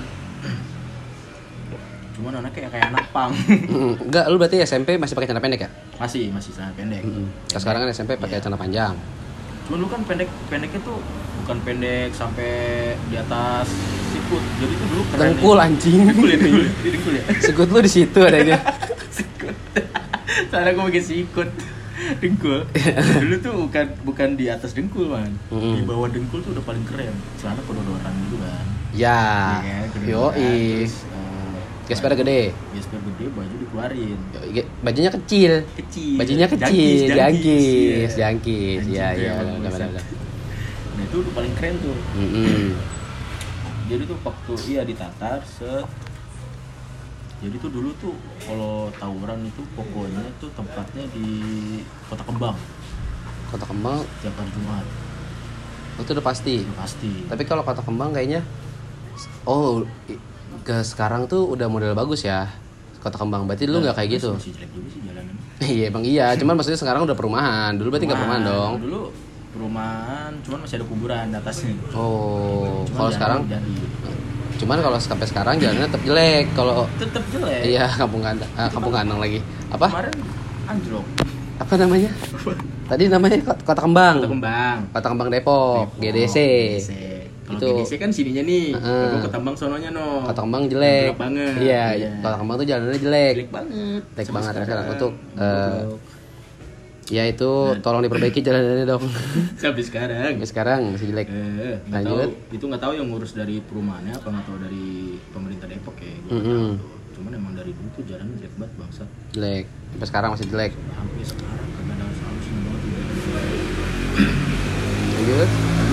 cuman anaknya kayak anak pang Mm, Enggak, lu berarti SMP masih pakai celana pendek ya? masih masih sangat pendek Mm. Kalau sekarang kan SMP pakai celana panjang. cuman lu kan pendek pendeknya tuh bukan pendek sampai di atas sikut jadi tuh dulu keren Dengkul anjing. dengkul ya dengkul ya dengkul ya Sekut lu di situ adanya. sikut Soalnya gue pakai sikut dengkul dulu tuh bukan bukan di atas dengkul man Mm. di bawah dengkul tuh udah paling keren celana kododoran gitu kan Ya. Yoi. Terus, eh, Gesper gede. gesper gede baju dikeluarin Bajunya kecil. kecil Bajunya kecil, Jangkis, jangkis, iya. jangkis. Iya, Anjing, iya, tuh, benar, benar. Nah itu udah paling keren tuh Mm-mm. jadi tuh waktu iya ditatar set jadi tuh dulu tuh kalau tawuran itu pokoknya tuh tempatnya di kota kembang Kota Kembang tiap hari Jumat itu udah pasti. itu pasti Tapi kalau Kota Kembang kayaknya oh ke sekarang tuh udah model bagus ya. Kota Kembang berarti lu nggak kayak gitu. masih jelek juga sih jalanan Iya emang iya, cuman maksudnya sekarang udah perumahan. Dulu berarti nggak perumahan dong. dulu perumahan cuman masih ada kuburan di atasnya Oh, Cuman kalau sekarang jadi cuman kalau sampai sekarang jalannya tetap jelek. Kalau tetap jelek iya kampung kandang, ah, kampung kandang lagi. Apa? kemarin anjlok Apa namanya? Tadi namanya Kota, Kota Kembang. kota kembang Kota Kembang Depok, Depok, GDC. Kalau Itu. GDC kan sininya nih, Heeh. Gua ke Tambang sononya no. Kota Kembang jelek. Jelek banget. Iya, Iya. Kota Kembang tuh jalannya jelek. Jelek banget. Jelek banget sekarang. Untuk, eh. Ya itu tolong diperbaiki jalanannya dong. sampai sekarang. Sampai sekarang masih jelek. Eh, nggak tahu, Lanjut. itu nggak tahu yang ngurus dari perumahannya apa nggak tahu dari pemerintah Depok ya. Gua tahu tuh. Cuman emang dari dulu tuh jalan jelek banget bangsa. Jelek. Sampai sekarang masih jelek. Sampai sekarang kagak ada solusinya banget. Lanjut.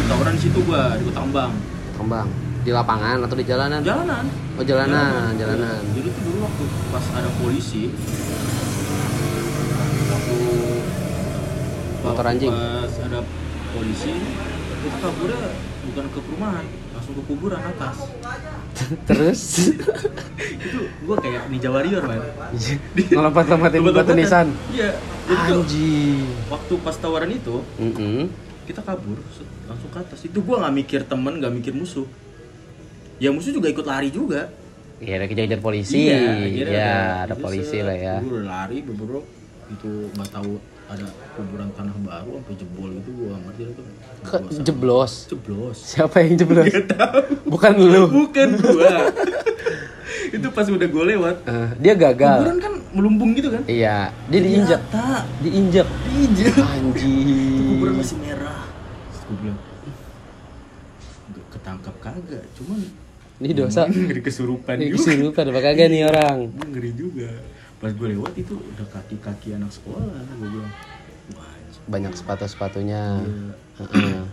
Tawuran situ gua di Kota Kembang. Kembang. Di lapangan atau di jalanan? Jalanan. Oh jalanan, jalanan. Jadi tuh dulu waktu pas ada polisi Motor anjing. Pas ada polisi itu kaburnya bukan ke perumahan, langsung ke kuburan atas. Terus itu gua kayak Ninja Warrior, man. ngelompat-lompatin batu Lompat-lompatan. nisan. Iya. Tuh, Anjing. waktu pas tawaran itu Mm-mm. kita kabur langsung ke atas. Itu gua nggak mikir temen, nggak mikir musuh. Ya musuh juga ikut lari juga. Iya, ada kejar-kejar polisi. Iya, ada itu polisi lah ya. Udah lari beberapa itu nggak tahu ada kuburan tanah baru sampai jebol gitu gua ngerti itu. Ke, jeblos. Jeblos. Siapa yang jeblos? Gak tahu. Bukan lu. Bukan gua. itu pas udah gua lewat. Eh, dia gagal. Kuburan kan melumbung gitu kan? Iya, dia diinjak. Rata. Diinjak. Diinjak. Anjing. kuburan masih merah. Gua bilang, "Nggak ketangkap kagak, cuman Ini dosa. ngeri kesurupan Ini juga. kesurupan apa kagak nih orang? Ngeri juga. Pas gue lewat itu udah kaki-kaki anak sekolah, gue bilang, wah, anjing." Banyak sepatu-sepatunya. Iya. Heeh.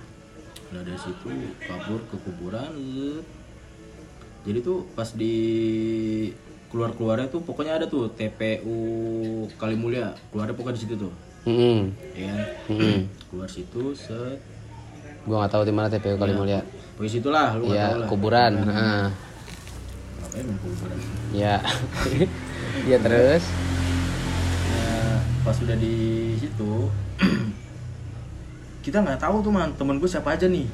Nah dari situ kabur ke kuburan. Jadi tuh pas di keluar keluarnya tuh pokoknya ada tuh TPU Kalimulia keluarnya pokoknya di situ tuh Mm-mm. ya kan? Mm-mm. keluar situ set Gua nggak tahu di mana TPU kali mulia. Pokoknya lu nggak Iya, tahu lah. kuburan. Ngapain main kuburan? Ya. Iya terus. Ya, pas udah di situ kita nggak tahu tuh man temen gue siapa aja nih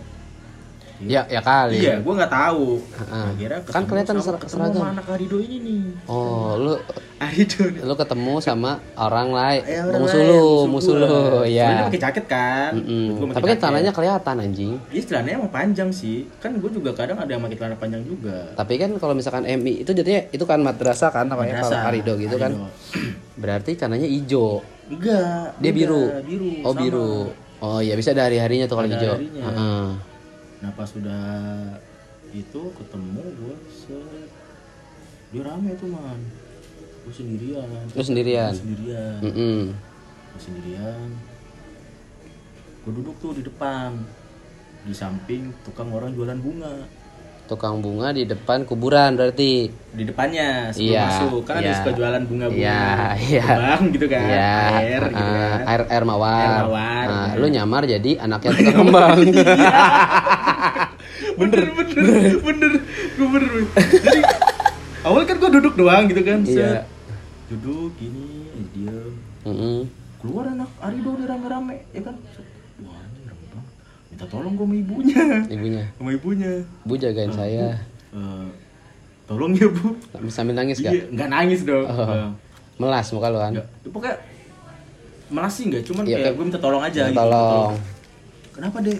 Ya, ya kali. iya gue nggak tahu Heeh. akhirnya Kan kelihatan sama, ser- ketemu seragam. sama anak Arido ini nih Oh, lu Arido lu ketemu sama orang lain. Orang musuh lu, musuh lu, Soalnya ya. pakai jaket kan Mm-mm. Tapi kan celananya kelihatan anjing. Iya celananya emang panjang sih Kan gue juga kadang ada yang pakai celana panjang juga Tapi kan kalau misalkan MI itu jadinya itu kan madrasah kan namanya kalau Arido gitu kan. Arido. Berarti celananya hijau. Enggak Dia beda, biru. biru Oh, sama. biru. Oh, iya bisa dari harinya tuh kalau hijau. Heeh. Nah pas sudah itu ketemu gue set. Dia rame tuh man. Gue sendirian. Lu sendirian. Gua sendirian. Mm-mm. Gua sendirian. Gue duduk tuh di depan. Di samping tukang orang jualan bunga Tukang bunga di depan kuburan berarti. di depannya sebelum Iya, masuk kan ada iya. yang suka jualan bunga-bunga Iya, iya. Bang gitu kan Iya, air gitu kan air air mawar. Air mawar, Nah, iya. lu nyamar jadi anaknya tukang kembang. bener bener bener gue bener jadi awal kan gue duduk doang gitu kan Iya. set. duduk gini diam Mm-mm. keluar anak Arido nih rame-rame ya kan Set. wah ini rame banget minta tolong gue sama ibunya Ibunya, sama ibunya Bu jagain saya. Eh, tolong ya bu Sambil nangis gak? iya nggak nangis dong Oh. Eh, Melas muka lu kan? nggak. pokoknya malah sih nggak cuman Iya, kayak kayak- gue minta tolong aja Minta gitu tolong. kenapa deh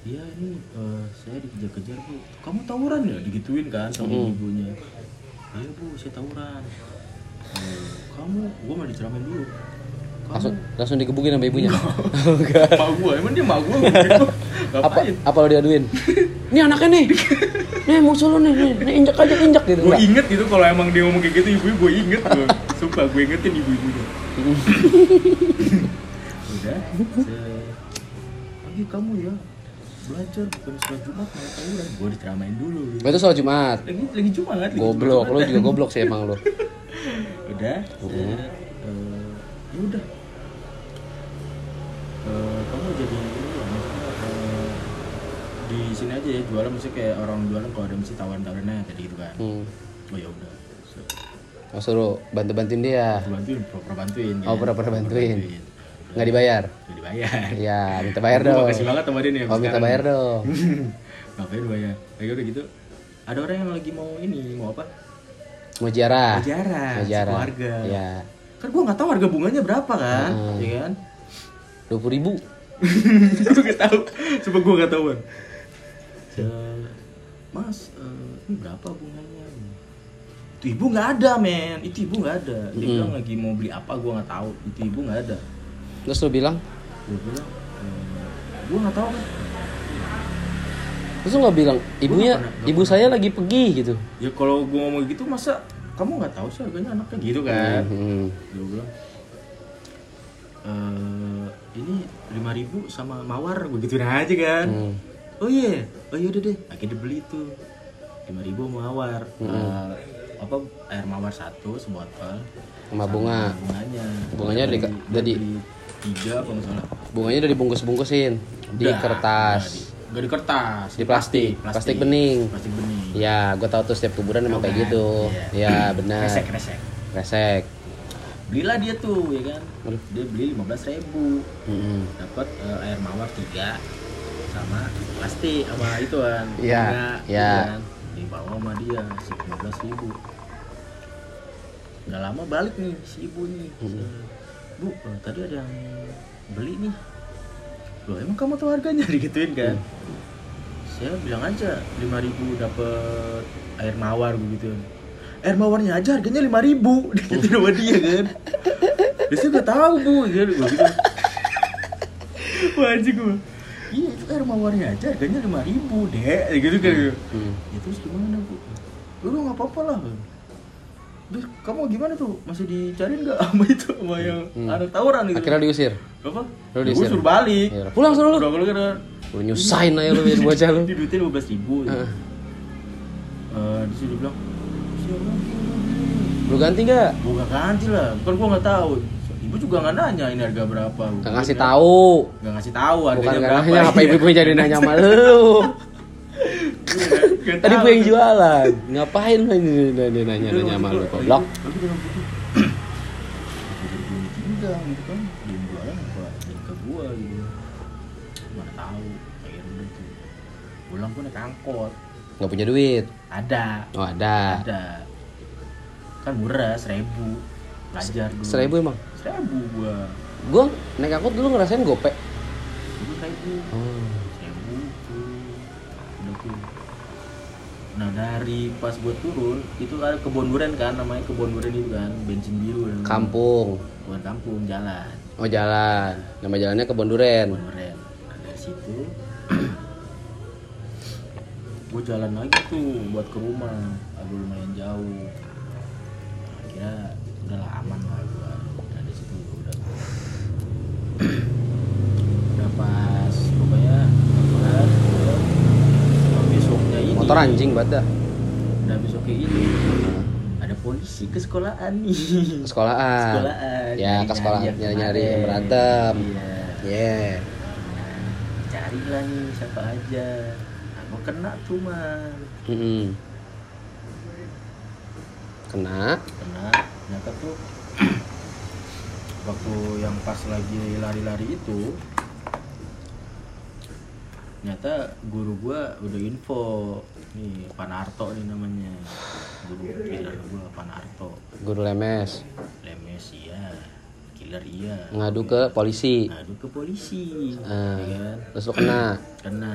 Iya ini eh, saya dikejar-kejar bu kamu tawuran ya digituin kan sama Mm. ibunya ayo bu saya tawuran "Eh, kamu gue mau diceramain dulu Langsung langsung digebukin sama ibunya. mak gue emang dia mak gue gitu apa apa lo diaduin? Nih anaknya nih. Nih musuh lu nih, nih, nih injek aja injek gitu. gue enggak? inget gitu kalau emang dia ngomong kayak gitu ibu gue inget gue sumpah gue ingetin ibu ibunya udah pagi kamu ya belajar bukan sholat jumat malah tawuran gue diceramain dulu gitu. Itu soal Jumat. lagi lagi jumat lagi Goblok, Jumat. lu juga goblok sih emang lu. udah eh, ya udah Eh, kamu jadi ya maksudnya eh, di sini aja ya jualan misalnya kayak orang jualan kalau ada mesti tawaran-tawarannya tadi gitu kan Hmm. oh ya udah Set, Oh, suruh bantu-bantuin dia. aku bantuin pura-pura bantuin Oh, kan. pura-pura bantuin. Bantuin. Nggak dibayar. Nggak dibayar Iya, minta bayar dong. makasih banget sama dia nih Oh, minta bayar dong. ngapain bayar lagi udah gitu ada orang yang lagi mau ini mau apa Mau ziarah. Mau ziarah, Mau ziarah. sekeluarga. Iya. kan gua nggak tahu harga bunganya berapa kan Hmm. ya kan Dua puluh ribu. gue gak tahu. Coba gue gak tahu mas eh, ini berapa bunganya? Itu ibu nggak ada men. Itu ibu nggak ada. Dia Mm-mm. bilang lagi mau beli apa gue nggak tahu. Itu ibu nggak ada. Terus lu bilang, gue bilang gue nggak tahu kan terus lu nggak bilang ibunya, pernah- nggak ibu saya lagi pergi gitu. ya kalau gue ngomong gitu masa kamu nggak tahu sih harganya anaknya? Gitu kan. Hmm. gue bilang eh ini lima ribu sama mawar gue gituin aja kan Hmm. oh iya oh iya udah deh akhirnya dibeli tuh lima ribu mawar Eh, apa air mawar satu sebotol Sama bunga. bunganya Bunganya beli- di- beli tiga apa nggak salah Bunganya udah dibungkus-bungkusin di kertas. di- nggak di kertas Di plastik. Plastik bening. plastik bening Ya, gue tahu tuh setiap kuburan emang kayak kan? gitu. Iya. Ya, benar. resek resek Resek. Belilah dia tuh ya kan? Aduh. dia beli lima belas ribu. Mm-mm. dapat eh, air mawar tiga sama plastik sama itu kan Iya, iya. dibawa sama dia si lima belas ribu. Nggak lama balik nih si ibu nih. Bu eh, tadi ada yang beli nih. Loh emang kamu tahu harganya? Digituin kan. Saya bilang aja lima ribu dapat air mawar begitu air mawarnya aja harganya lima ribu. Gitu sama dia kan. Sih udah tahu bu gitu gue gitu anjing gue iya itu air mawarnya aja harganya lima ribu dek. Gitu kan Hmm. ya terus gimana bu? Lu nggak apa-apa lah Terus kamu gimana tuh? Masih dicariin nggak sama itu sama yang Hmm. anak tawuran gitu? Akhirnya diusir. apa? Lu gue diusir? suruh balik. Iya, pulang suruh lu. udah kalau kan Lu nyusahin aja lu jadi bocah lu. di duitnya lima belas ribu. Heeh. Eh, di sini bilang Lu ganti gak? gue gak ganti lah kan gue nggak tahu gue juga nggak nanya ini harga berapa Nggak ngasih tahu. nggak ngasih tahu Bukan harganya nggak berapa nanya apa iya. ibu-ibu jadi nanya sama lu. Iya, Tadi gue yang jualan. Ngapain lu ini nanya nanya nanya sama lu goblok? Gitu kan gua gitu pulang pun naik angkot Nggak punya duit. Ada Oh ada. ada kan murah seribu belajar dulu Seribu emang. seribu gua Gue naik angkot dulu ngerasain gope. dulu seribu Oh. seribu tuh udah tuh nah dari pas gua turun itu ada kebun durian kan namanya kebun durian itu kan bensin biru dan Kampung. bukan kampung jalan Oh jalan. Nama jalannya Kebon Duren. kebun durian nah, dari situ gue jalan lagi tuh buat ke rumah. Agak lumayan jauh. Akhirnya udah lah aman lah gue nah di situ udah udah pas pokoknya udah Nah, besoknya ini. Motor anjing banget dah. udah besoknya ini. Ada polisi ke sekolahan. Nih sekolahan. sekolahan. Ya ke sekolah yang nyari-nyari yang berantem. iya. Yeah. cari lah nih siapa aja. nah, kena tuh man Mm-mm. Kena. kena ternyata tuh waktu yang pas lagi lari-lari itu ternyata guru gua udah info nih Panarto nih namanya guru killer gua Panarto Guru lemes. lemes iya killer iya Ngadu ke polisi. ngadu ke polisi Ah. ya kan Terus lu kena. kena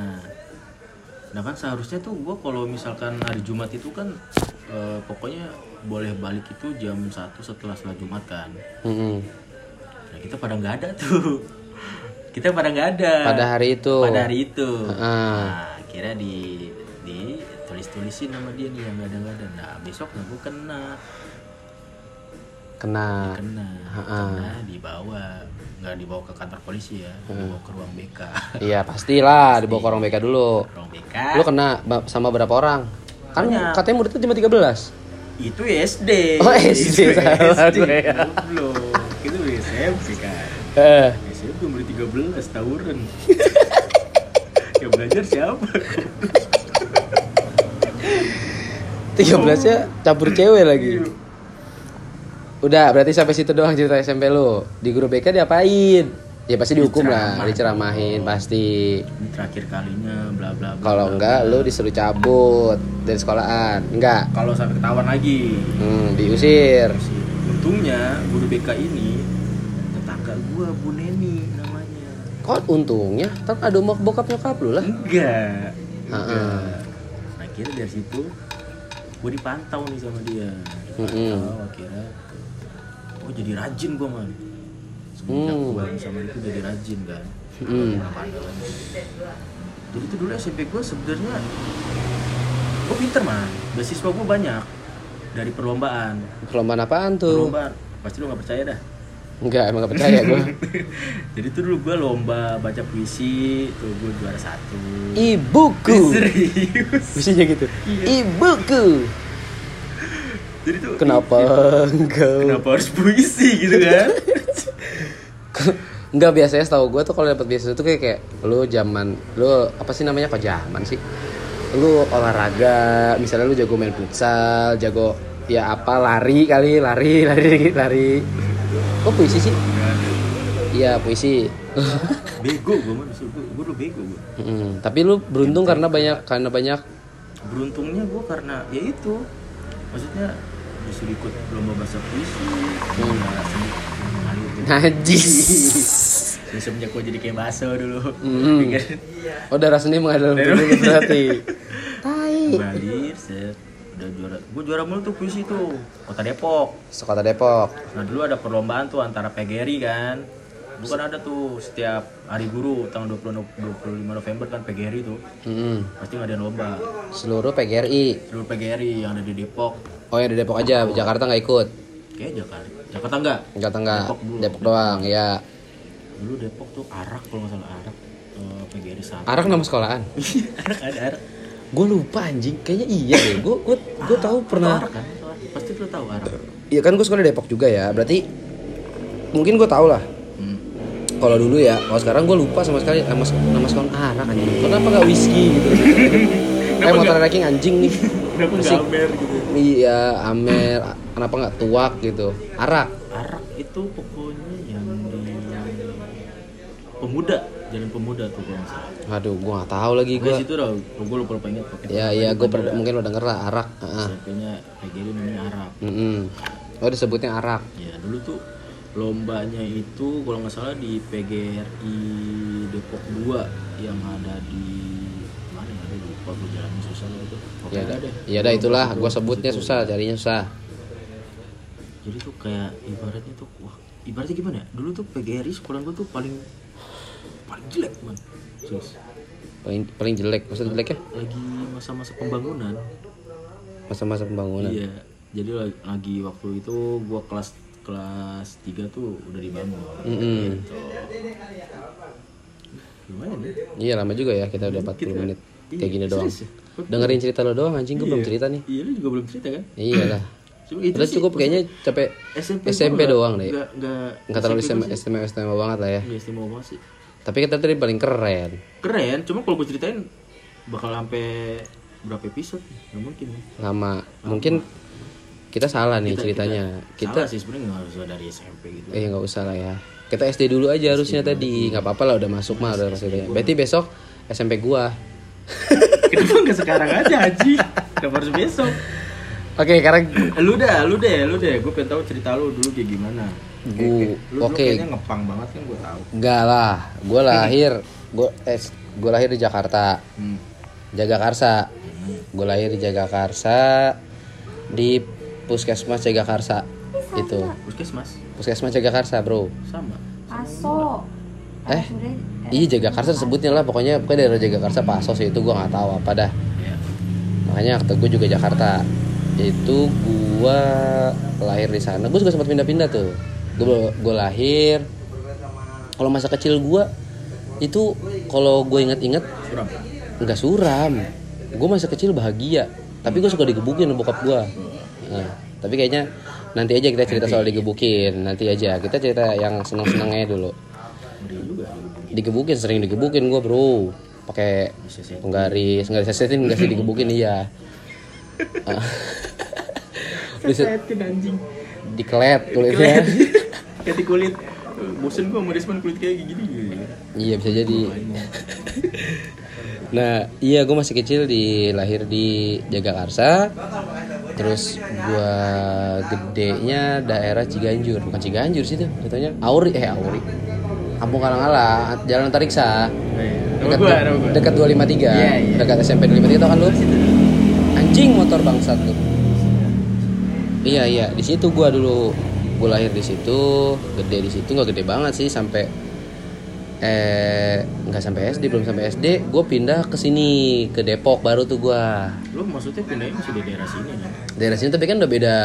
nah kan seharusnya tuh gue kalau misalkan hari Jumat itu kan eh, pokoknya boleh balik itu jam 1 setelah sholat Jumat kan Mm-mm. nah kita pada nggak ada tuh kita pada nggak ada Pada hari itu. pada hari itu Ah. nah kira di di tulis tulisin nama dia nih yang nggak ada nggak ada nah besok nah gue kena Kena. kena. Ah. kena dibawa. Nggak dibawa ke kantor polisi ya. Dibawa ke ruang BK Iya pastilah. Dibawa ke orang BK dulu. ruang BK Lu kena sama berapa orang? Kan Banyak. katanya muridnya cuma 13 itu SD Oh, SD, Itu salah gue ya. goblok. itu SMP kan Eh, SMP umur 13 tahunan yang belajar siapa 13 nya campur cewek lagi. Udah, berarti sampai situ doang cerita SMP lu. Di guru BK diapain? Ya pasti dihukum lah, Diceramah. diceramahin pasti. ini terakhir kalinya bla bla bla, Kalau enggak bla. lu disuruh cabut dari sekolahan. Enggak. kalau sampai ketahuan lagi Hmm, diusir. untungnya guru BK ini tetangga gua Bu Neni namanya Kok untungnya? Kan ada mau bokap nyokap lu lah. enggak enggak akhirnya dari situ gue dipantau nih sama dia dipantau akhirnya oh jadi rajin gue man semenjak Hmm. gue sama itu jadi rajin kan Hmm. Jadi tuh dulu SMP gue sebenarnya gue pinter man beasiswa gue banyak dari perlombaan Perlombaan apaan tuh? perlombaan pasti lu nggak percaya dah Enggak, emang gak percaya gue. jadi tuh dulu gue lomba baca puisi tuh gue juara satu Ibuku. serius Bisa gitu. Iya. Ibuku. Jadi tuh Kenapa enggak? kenapa harus puisi gitu kan Enggak biasanya setahu gue tuh kalau dapat beasiswa tuh kayak kayak lu zaman lu apa sih namanya kok zaman sih? Lu olahraga, misalnya lu jago main futsal, jago ya apa lari kali, lari, lari, lari. Kok puisi sih? Iya puisi. bego gue mah gue dulu bego gue Mm, tapi lu beruntung karena banyak karena banyak beruntungnya gue karena ya itu maksudnya disuruh ikut lomba bahasa puisi Hmm. najis. Ya, semenjak gue jadi kayak baso dulu Hmm. Oh darah seni mengalir dulu berarti. Tai. Mengalir, set udah juara gue juara mulu tuh puisi tuh kota Depok Sekota Depok. nah dulu ada perlombaan tuh antara PGRI kan bukan ada tuh setiap hari guru tanggal 20 No- 25 November kan PGRI tuh Mm, pasti ngadain lomba seluruh PGRI. seluruh PGRI yang ada di Depok Oh ya di Depok aja, Jakarta nggak ikut. kayak Jakarta Jakarta enggak Jakarta nggak. Depok dulu. Depok doang, ya. dulu Depok tuh arak kalau nggak salah arak eh, PGRI satu Arak nama sekolahan. arak ada arak Gue lupa anjing, kayaknya iya deh. Gue gue gue tahu pernah. arak kan pasti lu tahu arak Iya kan gue sekolah di Depok juga ya. Berarti mungkin gue tau lah Hmm. Kalau dulu ya kalau sekarang gue lupa sama sekali nama nama sekarang arak anjing kenapa nggak whisky gitu kayak motor ranking anjing nih Kenapa nggak Asik. Amer gitu? iya amer kenapa nggak tuak gitu arak Arak itu pokoknya yang di pemuda, jalan pemuda tuh nggak salah. aduh gue nggak tahu lagi Gue gue situ dah, gue lupa lupa inget pakai. ya iya gue mungkin udah denger lah arak Heeh. SMP-nya PGRI namanya Arak. Mm-mm. oh disebutnya arak Ya dulu tuh lombanya itu kalau nggak salah di PGRI Depok 2 yang ada di mana ya? Lupa gue jalannya susah lah itu. ya Pokoknya dah deh. ya dah itulah gue itu. sebutnya susah carinya susah Jadi tuh kayak ibaratnya tuh wah ibaratnya gimana ya? Dulu tuh PGRI sekolah gue tuh paling paling jelek man. Serius. paling paling jelek maksud jeleknya Lagi masa-masa pembangunan. masa-masa pembangunan Iya. Jadi lagi, lagi waktu itu gua kelas kelas 3 tuh udah dibangun. Mm-mm. Lumayan ya. iya lama juga ya kita udah 40 Dikit kan? menit Iya, kayak gini doang ya? dengerin cerita lo doang anjing gue belum cerita nih Iya, lu juga belum cerita kan? iyalah Cuma itu Udah sih, cukup kayaknya capek SMP, SMP doang deh Enggak enggak nggak terlalu SMP istimewa banget lah ya nggak istimewa banget sih. tapi kita tadi paling keren Keren, cuma kalau gue ceritain bakal sampai berapa episode? Gak mungkin. lama mungkin kita salah nih Kita- ceritanya kita, kita, salah sih sebenarnya nggak harus dari SMP gitu. eh nggak usah lah ya kita SD dulu aja harusnya tadi nggak apa-apa lah udah masuk mah udah masuk ya. berarti besok SMP gua Kenapa nggak sekarang aja Haji? Kenapa harus besok? oke sekarang lu dah, lu deh, lu deh. Gue pengen tahu cerita lu dulu kayak gimana. Kayak- Gu- kayak- lu dulu oke. kayaknya ngepang banget kan gue tahu. Enggak lah, gue lahir, gue eh, gue lahir di Jakarta, Hmm. Jagakarsa. Gue lahir di Jagakarsa di Puskesmas Jagakarsa itu. Puskesmas Puskesmas Jagakarsa, Bro. sama. Paso. Eh, iya Jagakarsa sebutnya lah, pokoknya pokoknya daerah Jagakarsa Pasos itu gue nggak tahu apa dah. Ya. Makanya kata gue juga Jakarta. Itu gue lahir di sana. Gue juga sempat pindah-pindah tuh. Gue gue lahir. Kalau masa kecil gue itu kalau gue inget-inget Suram. nggak suram gue masa kecil bahagia tapi gue suka digebukin sama bokap gue nah, tapi kayaknya nanti aja kita cerita soal digebukin nanti aja kita cerita yang seneng senengnya dulu digebukin sering digebukin gue bro pakai penggaris nggak disesetin nggak sih digebukin iya Ah. Diset- Sesetin anjing. dikelet kulitnya Kayak di kulit. Bosen gue sama Risman kulit kayak gini. iya bisa jadi Nah, iya gue masih kecil di lahir di Jagakarsa. Terus gua gedenya daerah Ciganjur, bukan Ciganjur sih itu, katanya Auri eh Auri. Kampung Kalang-Ala, Jalan Tariksa. Dekat gue, nama gue. dekat 253. Iya, iya. Dekat SMP 253 tau kan lu? Anjing motor bangsat lu. Iya, iya, di situ gua dulu. Gua lahir di situ, gede di situ nggak gede banget sih sampai eh nggak sampai SD belum sampai SD gue pindah ke sini ke Depok baru tuh gue Lu maksudnya pindahnya masih di daerah sini kan? daerah sini tapi kan udah beda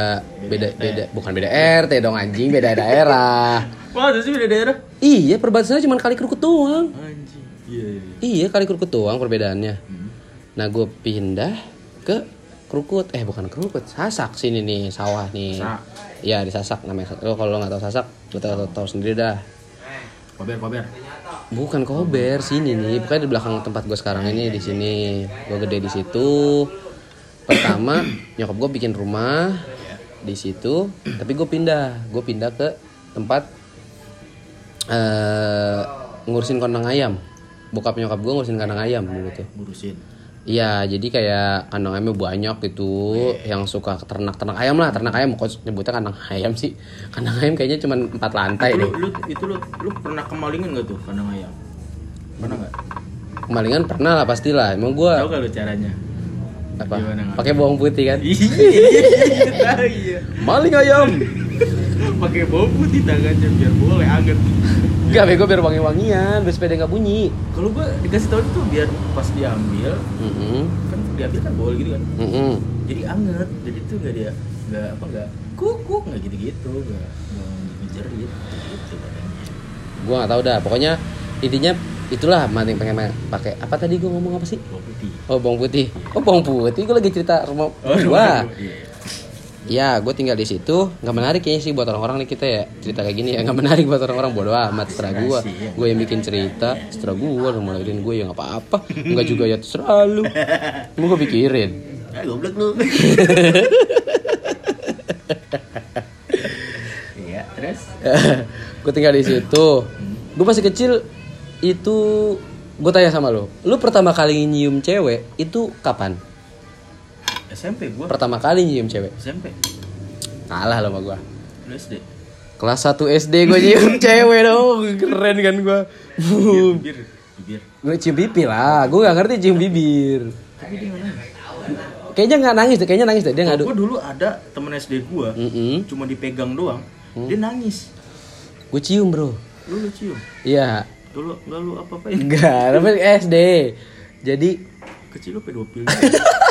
beda beda bukan beda RT dong anjing beda daerah Wah, sih beda daerah. iya perbatasannya cuma kali kerukut doang Anjing. Iya, iya. iya kali kerukut doang perbedaannya Hmm. nah gue pindah ke kerukut eh bukan kerukut sasak sini nih sawah nih Sasak. Iya di sasak namanya lo kalau lo nggak tahu sasak lo tahu, tahu sendiri dah Kober, kober. Bukan Kober sini nih, bukan di belakang tempat gue sekarang ini di sini. Gue gede di situ. Pertama nyokap gue bikin rumah di situ, tapi gue pindah, gue pindah ke tempat eh ngurusin kandang ayam. Bokap nyokap gue ngurusin kandang ayam tuh. Ngurusin. Iya, jadi kayak kandang ayamnya banyak gitu, yang suka ternak-ternak ayam lah, ternak ayam kok nyebutnya kandang ayam sih. Kandang ayam kayaknya cuma empat lantai Itu lu, deh. lu, itu lu, lu pernah kemalingan gak tuh kandang ayam? Pernah gak? Kemalingan pernah lah pastilah. Emang gue Tahu gak lu caranya? apa pakai bawang putih kan Iya, iya, iya. maling ayam Pakai bawang putih tangannya biar boleh anget. Gak bego biar wangi wangian biar sepeda nggak bunyi Kalau gua dikasih tahu itu biar pas diambil, Mm-mm. kan diambil kan boleh gitu kan. Mm-mm. Jadi anget. Jadi tuh gak dia nggak apa nggak kukuk nggak gitu-gitu, nggak ngejerit gitu katanya. gua nggak tahu dah pokoknya intinya itulah maling pengen pakai apa tadi gua ngomong apa sih Bawang putih. oh bawang putih oh bawang putih gua lagi cerita rumah gua Iya. Ya gue tinggal di situ. Nggak menarik kayaknya sih buat orang-orang nih kita ya. Cerita kayak gini ya. Nggak menarik buat orang-orang bodoh amat. Terserah gue gue yang bikin cerita. Terserah gue lu mau lahirin gue ya nggak apa-apa. Nggak juga ya terserah lu. Mau gue pikirin? Ah, goblok lu. Iya, terus? Gue tinggal di situ. Gue masih kecil itu gue tanya sama lo lu pertama kali nyium cewek itu kapan SMP gua. pertama kali nyium cewek SMP. kalah lo sama Lu SD. kelas 1 SD gue nyium cewek dong keren kan gue Bibir, bibir. gue cium pipi lah gue gak ngerti cium bibir Tapi dia kayaknya nggak nangis deh kayaknya nangis deh dia ngadu Gua dulu ada temen SD gua, Mm-mm. cuma dipegang doang, dia nangis. gue cium bro Lu lu cium. iya Dulu enggak lu apa-apain. enggak tapi SD jadi Kecil lu pedofil.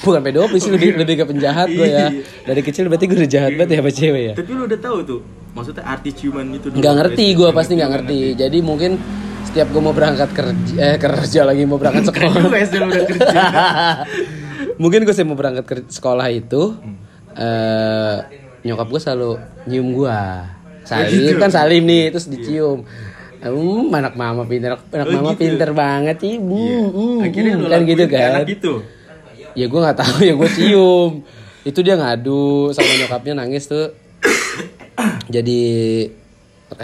bukan pedofil sih lebih lebih ke penjahat gue ya. Iya. dari kecil berarti gue udah jahat banget ya sama cewek ya? Tapi lu udah tahu tuh, maksudnya arti ciuman itu nggak ngerti gue pasti nggak ngerti jadi mungkin setiap gue mau berangkat kerja eh kerja lagi mau berangkat sekolah. Udah kerja. mungkin gue sih mau berangkat ke sekolah itu eh nyokap gue selalu nyium gue salim kan salim nih terus dicium. Hmm, anak mama pinter, anak Oh, mama gitu. pinter banget sih. Hmm, hmm, Akhirnya hmm, lu kan gitu kan. anak gitu. Ya gue nggak tahu ya gue cium. Itu dia ngadu sama nyokapnya nangis tuh. Jadi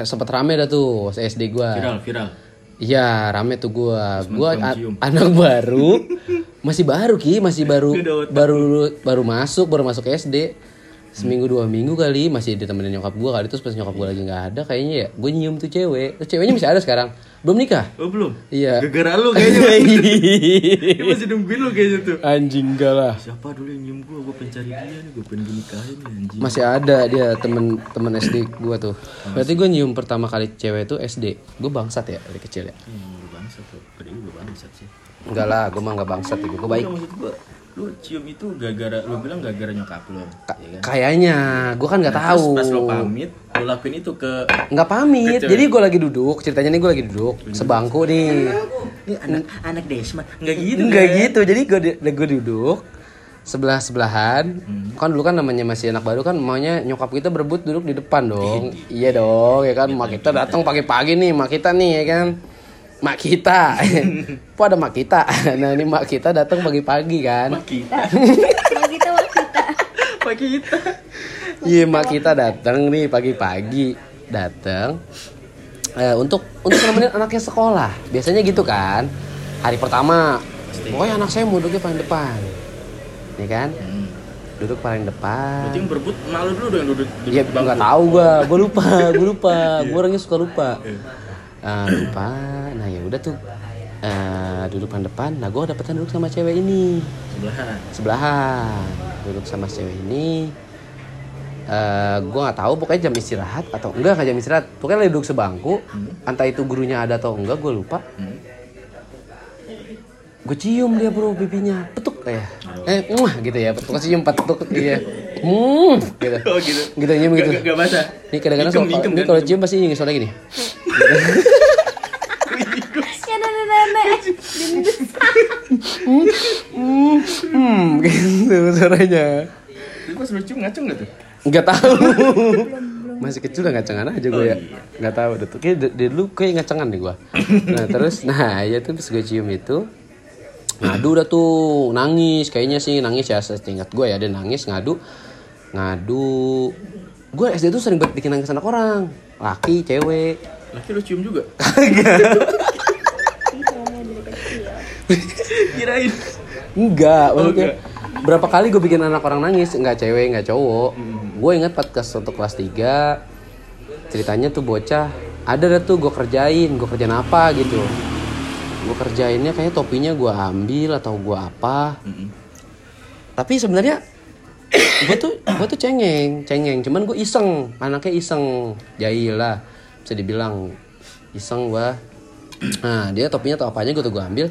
sempet rame dah tuh SD gue. Viral, viral. Iya rame tuh gua. Gua kamu a- cium. anak baru, masih baru ki, masih baru baru baru masuk, baru masuk SD. Seminggu dua minggu kali masih ditemenin nyokap gua kali terus pas nyokap gua lagi nggak ada kayaknya ya gue nyium tuh cewek. Terus ceweknya masih ada sekarang. Belum nikah. Oh belum? Iya. Gara-gara lu kayaknya. Dia masih nungguin lu kayaknya tuh. Anjing enggak lah. Siapa dulu yang nyium gua? Gua pencari dia nih, gua pengen dinikahin nih anjing. Masih ada dia temen temen SD gua tuh. Berarti gua nyium pertama kali cewek tuh SD. Gua bangsat ya dari kecil ya. Hmm, lu bangsat tuh. Lu bangsat sih. Enggak lah, gua mah enggak bangsat. Gua baik. Maksud lu cium itu gara-gara lu bilang gara-gara nyokap lu. ya kan? Kayaknya, gua kan nggak Nah, tahu. Pas lu pamit, lu lakuin itu ke nggak pamit Ke jadi gue lagi duduk ceritanya nih gue lagi duduk sebangku nih Ini anak anak Desma. Enggak gitu. nggak kan? gitu jadi gue gue duduk sebelah sebelahan Hmm. kan dulu kan namanya masih anak baru kan maunya nyokap kita berebut duduk di depan dong iya dong ya kan mak kita datang pagi-pagi nih mak kita nih ya kan mak kita. Kok ada mak kita? Nah ini mak kita datang pagi-pagi kan? Mak kita. Kalau kita. Mak kita. Iya mak kita datang nih pagi-pagi. Datang. Eh, untuk untuk nemenin anaknya sekolah. Biasanya gitu kan? Hari pertama. Pokoknya anak saya mau duduknya paling depan. Nih kan? Hmm. duduk paling depan. Berarti yang berebut malu dulu dong yang duduk duduk Iya nggak tahu gua. Gua lupa gua lupa. Gua orangnya suka lupa Ah, lupa. Nah ya udah tuh. Eh, duduk paling depan nah gua dapetan duduk sama cewek ini. Sebelahan. sebelahan. Duduk sama cewek ini. Eh gue nggak tahu pokoknya jam istirahat atau enggak nggak jam istirahat. Pokoknya lagi duduk sebangku. Entah itu gurunya ada atau enggak gue lupa. Hmm. Gue cium dia bro pipinya petuk kayak eh muah gitu ya. Petuk cium petuk iya hmm gitu. Oh gitu. gitu nyium gitu. Gak, gak, basah. ini kadang-kadang kalau ini kan? kalau cium pasti suara gini. Ya nenek-nenek. hmm gitu suaranya. Tapi pas lu cium ngacung gak tuh? nggak tahu. Masih kecil udah ngacengan aja gue ya. nggak tahu deh tuh. Kayak dulu kayak ngacengan nih gue nah terus nah ya tuh pas gue cium itu ngadu udah tuh nangis kayaknya sih nangis ya setingkat gue ya dia nangis ngadu ngadu gue SD tuh sering banget bikin nangis anak orang laki cewek Laki lu cium juga? Kirain. Enggak, Oh, maksudnya berapa kali gue bikin anak orang nangis, nggak cewek, nggak cowok. Gue ingat podcast untuk kelas 3 ceritanya tuh bocah ada dah tuh gue kerjain, gue kerjain apa gitu. Gue kerjainnya kayaknya topinya gue ambil atau gue apa. Mm-mm. Tapi sebenarnya gue tuh gue tuh cengeng, cengeng. Cuman gue iseng, anaknya iseng, jahil lah bisa dibilang iseng gue. Nah dia topinya atau apanya gue tuh gue ambil,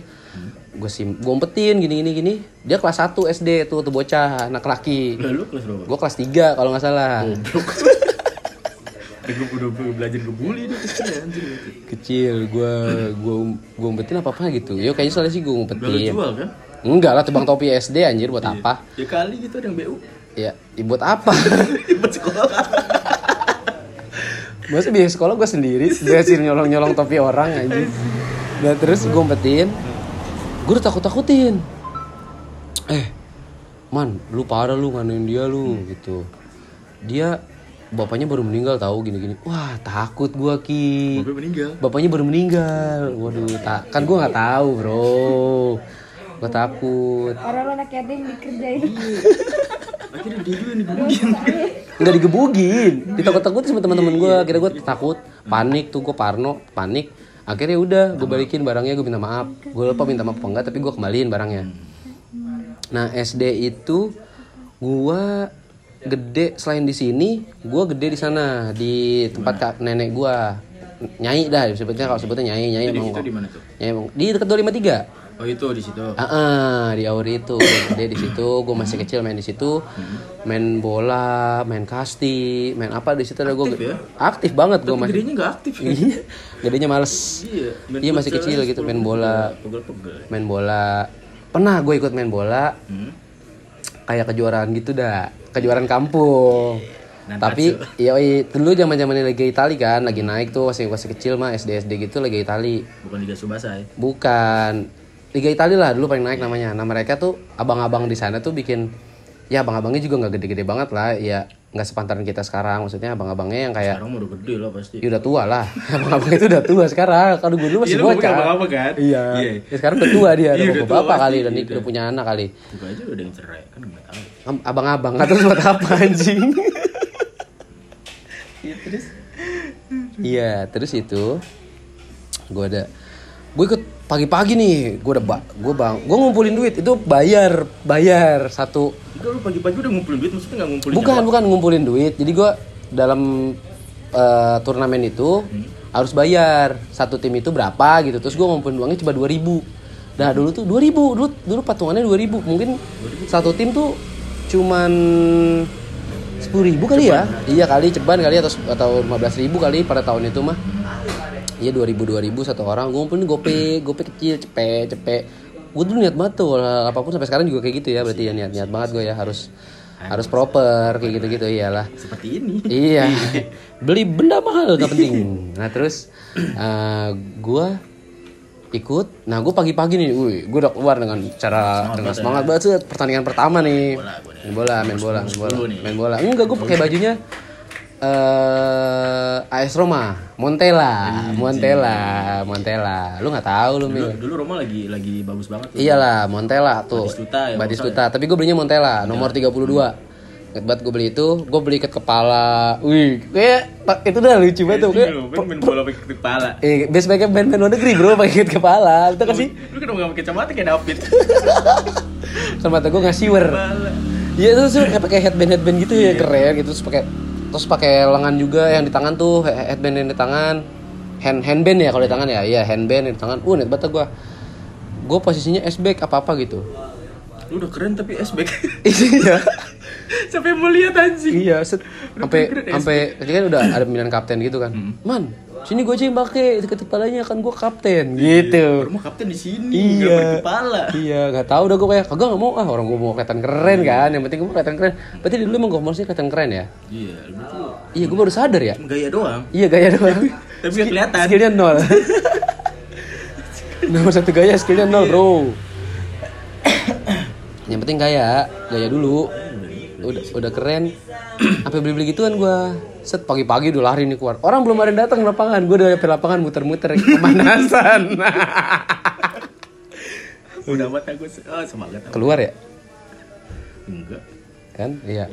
gue sim, gue umpetin gini gini gini. Dia kelas 1 SD tuh tuh bocah anak laki. Kelas berapa? Gue kelas 3 kalau nggak salah. Gue udah udah belajar ngebully dia kecil ya anjir. Kecil, gue gue gue umpetin apa apa gitu. Yo kayaknya soalnya sih gue Udah umpetin. jual kan? Enggak lah tebang topi SD anjir buat apa? Ya kali gitu ada yang BU. ya ya buat apa buat sekolah Masa biaya sekolah gue sendiri Belajar nyolong-nyolong topi orang aja Nah terus gue umpetin Gue udah takut-takutin Eh Man lu parah lu nganuin dia lu gitu Dia Bapaknya baru meninggal tahu gini-gini. Wah takut gue ki. Bapak meninggal? Bapaknya baru meninggal. Waduh tak kan gue nggak tahu bro. Gue takut. Orang anak yatim dikerjain. akhirnya dia juga nih gebukin nggak digebugin ditakut-takutin sama teman-teman gue kira gue takut panik tuh gue parno panik. Akhirnya udah gue balikin barangnya gue minta maaf. Gue lupa minta maaf apa enggak tapi gue kembaliin barangnya. Nah SD itu gue gede selain di sini gue gede di sana di tempat kak nenek gue nyai dah sebetulnya kalau sebutnya nyai nyai di emang situ di mana tuh? Nyai emang di dekat 253 oh itu di situ. Ah, ah, di Auri itu Gua gede di situ, gue masih kecil main di situ, main bola, main kasti, main apa di situ ada gue Aktif ya? aktif banget gue masih. gedenya nggak aktif. Ya gedenya males. iya Iya masih kecil gitu main bola, pegel-pegel main bola. Pernah gue ikut main bola, hmm. Kayak kejuaraan gitu dah, kejuaraan kampung. Nantatsu. Tapi iya dulu zaman zamannya Liga Itali kan, lagi naik tuh masih masih kecil mah SD SD gitu Liga Itali. bukan Liga Subasa ya Bukan. Liga Italia lah dulu paling naik namanya. Nah mereka tuh abang-abang di sana tuh bikin ya abang-abangnya juga nggak gede-gede banget lah. Ya nggak sepantaran kita sekarang. Maksudnya abang-abangnya yang kayak sekarang udah gede lah pasti ya udah tua lah. Abang-abang itu udah tua sekarang. Kalau gue dulu masih Iya, ngomongin bocah. abang-abang kan? Iya. Iya. Ya, sekarang udah tua dia. Iya, Udah bapak tua kali pasti, dan iya, udah udah. punya anak kali. Bukan aja udah yang cerai kan nggak tahu Abang-abang nggak tahu buat apa anjing. iya terus Iya, terus itu gue ada gue ikut pagi-pagi nih, gue udah ba- gue bang, gue ngumpulin duit itu bayar bayar satu. Itu lu pagi-pagi udah ngumpulin duit maksudnya nggak ngumpulin bukan bukan ngumpulin duit. Jadi gue dalam eh, turnamen itu harus bayar satu tim itu berapa gitu. Terus gue ngumpulin uangnya cuma 2000 nah dulu tuh 2000 dulu dulu patungannya 2000 mungkin satu tim tuh cuman sepuluh ribu kali ya? Iya kali ceban kali atau atau 15 ribu kali pada tahun itu mah iya 2000 2000 satu orang. Gue ngumpulin gope gope kecil cepet cepet gue dulu niat banget tuh apa pun sampai sekarang juga kayak gitu ya berarti ya niat niat banget gue ya harus harus proper kayak gitu gitu iyalah. Seperti ini. Iya. Beli benda mahal gak penting. Nah terus eh, gua ikut. Nah gue pagi-pagi nih wih gue udah keluar dengan cara dengan semangat banget pertandingan pertama nih. Main bola main bola main bola main bola enggak gue pakai bajunya eh AS Roma Montella Montella Montella lu nggak tahu lu dulu, Mil dulu Roma lagi lagi bagus banget tuh Iyalah, Montella tuh. Batistuta ya, Batistuta. Tapi gue belinya Montella, nomor 32. Ingat banget gue beli itu, gue beli ikat kepala. Wih, kayak itu udah lucu banget tuh. Kayak, Lu kan main bola pakai kepala eh, best pakai band-band luar negeri bro, pakai ikat kepala. Itu kan sih, lu kenapa nggak pakai kacamata kayak David kan mata gue nggak siwer. Iya terus tuh kayak pakai headband headband gitu ya keren gitu terus pakai terus pakai lengan juga yang di tangan tuh he- headband yang di tangan. Hand handband ya kalau di tangan ya? Iya handband yang di tangan. Uh net banget gue gue posisinya S back apa apa gitu. Lu udah keren tapi S back. Iya. Sampai mau lihat anjing Iya, set. Sampai sampai kan udah ada pemilihan kapten gitu kan. Man, sini gue aja yang pakai deket kepalanya kan gue kapten gitu. rumah kapten di sini Iya. berkepala Iya, nggak tahu udah gue kayak kagak nggak mau ah orang gue mau kelihatan keren kan. Yang penting gue mau kelihatan keren. Berarti dulu emang gue harusnya kelihatan keren ya. iya lu tuh Iya, gue baru sadar ya. gaya doang Iya gaya doang. tapi nggak kelihatan Skillnya nol. Nomor satu gaya skillnya nol bro. Yang penting gaya, gaya dulu. Udah udah keren. Sampai beli-beli gituan gua. Set pagi-pagi udah lari nih keluar. Orang belum ada yang datang lapangan. Gua udah ke lapangan muter-muter kemanasan. udah amat aku oh, semangat keluar ya? enggak Kan? Iya.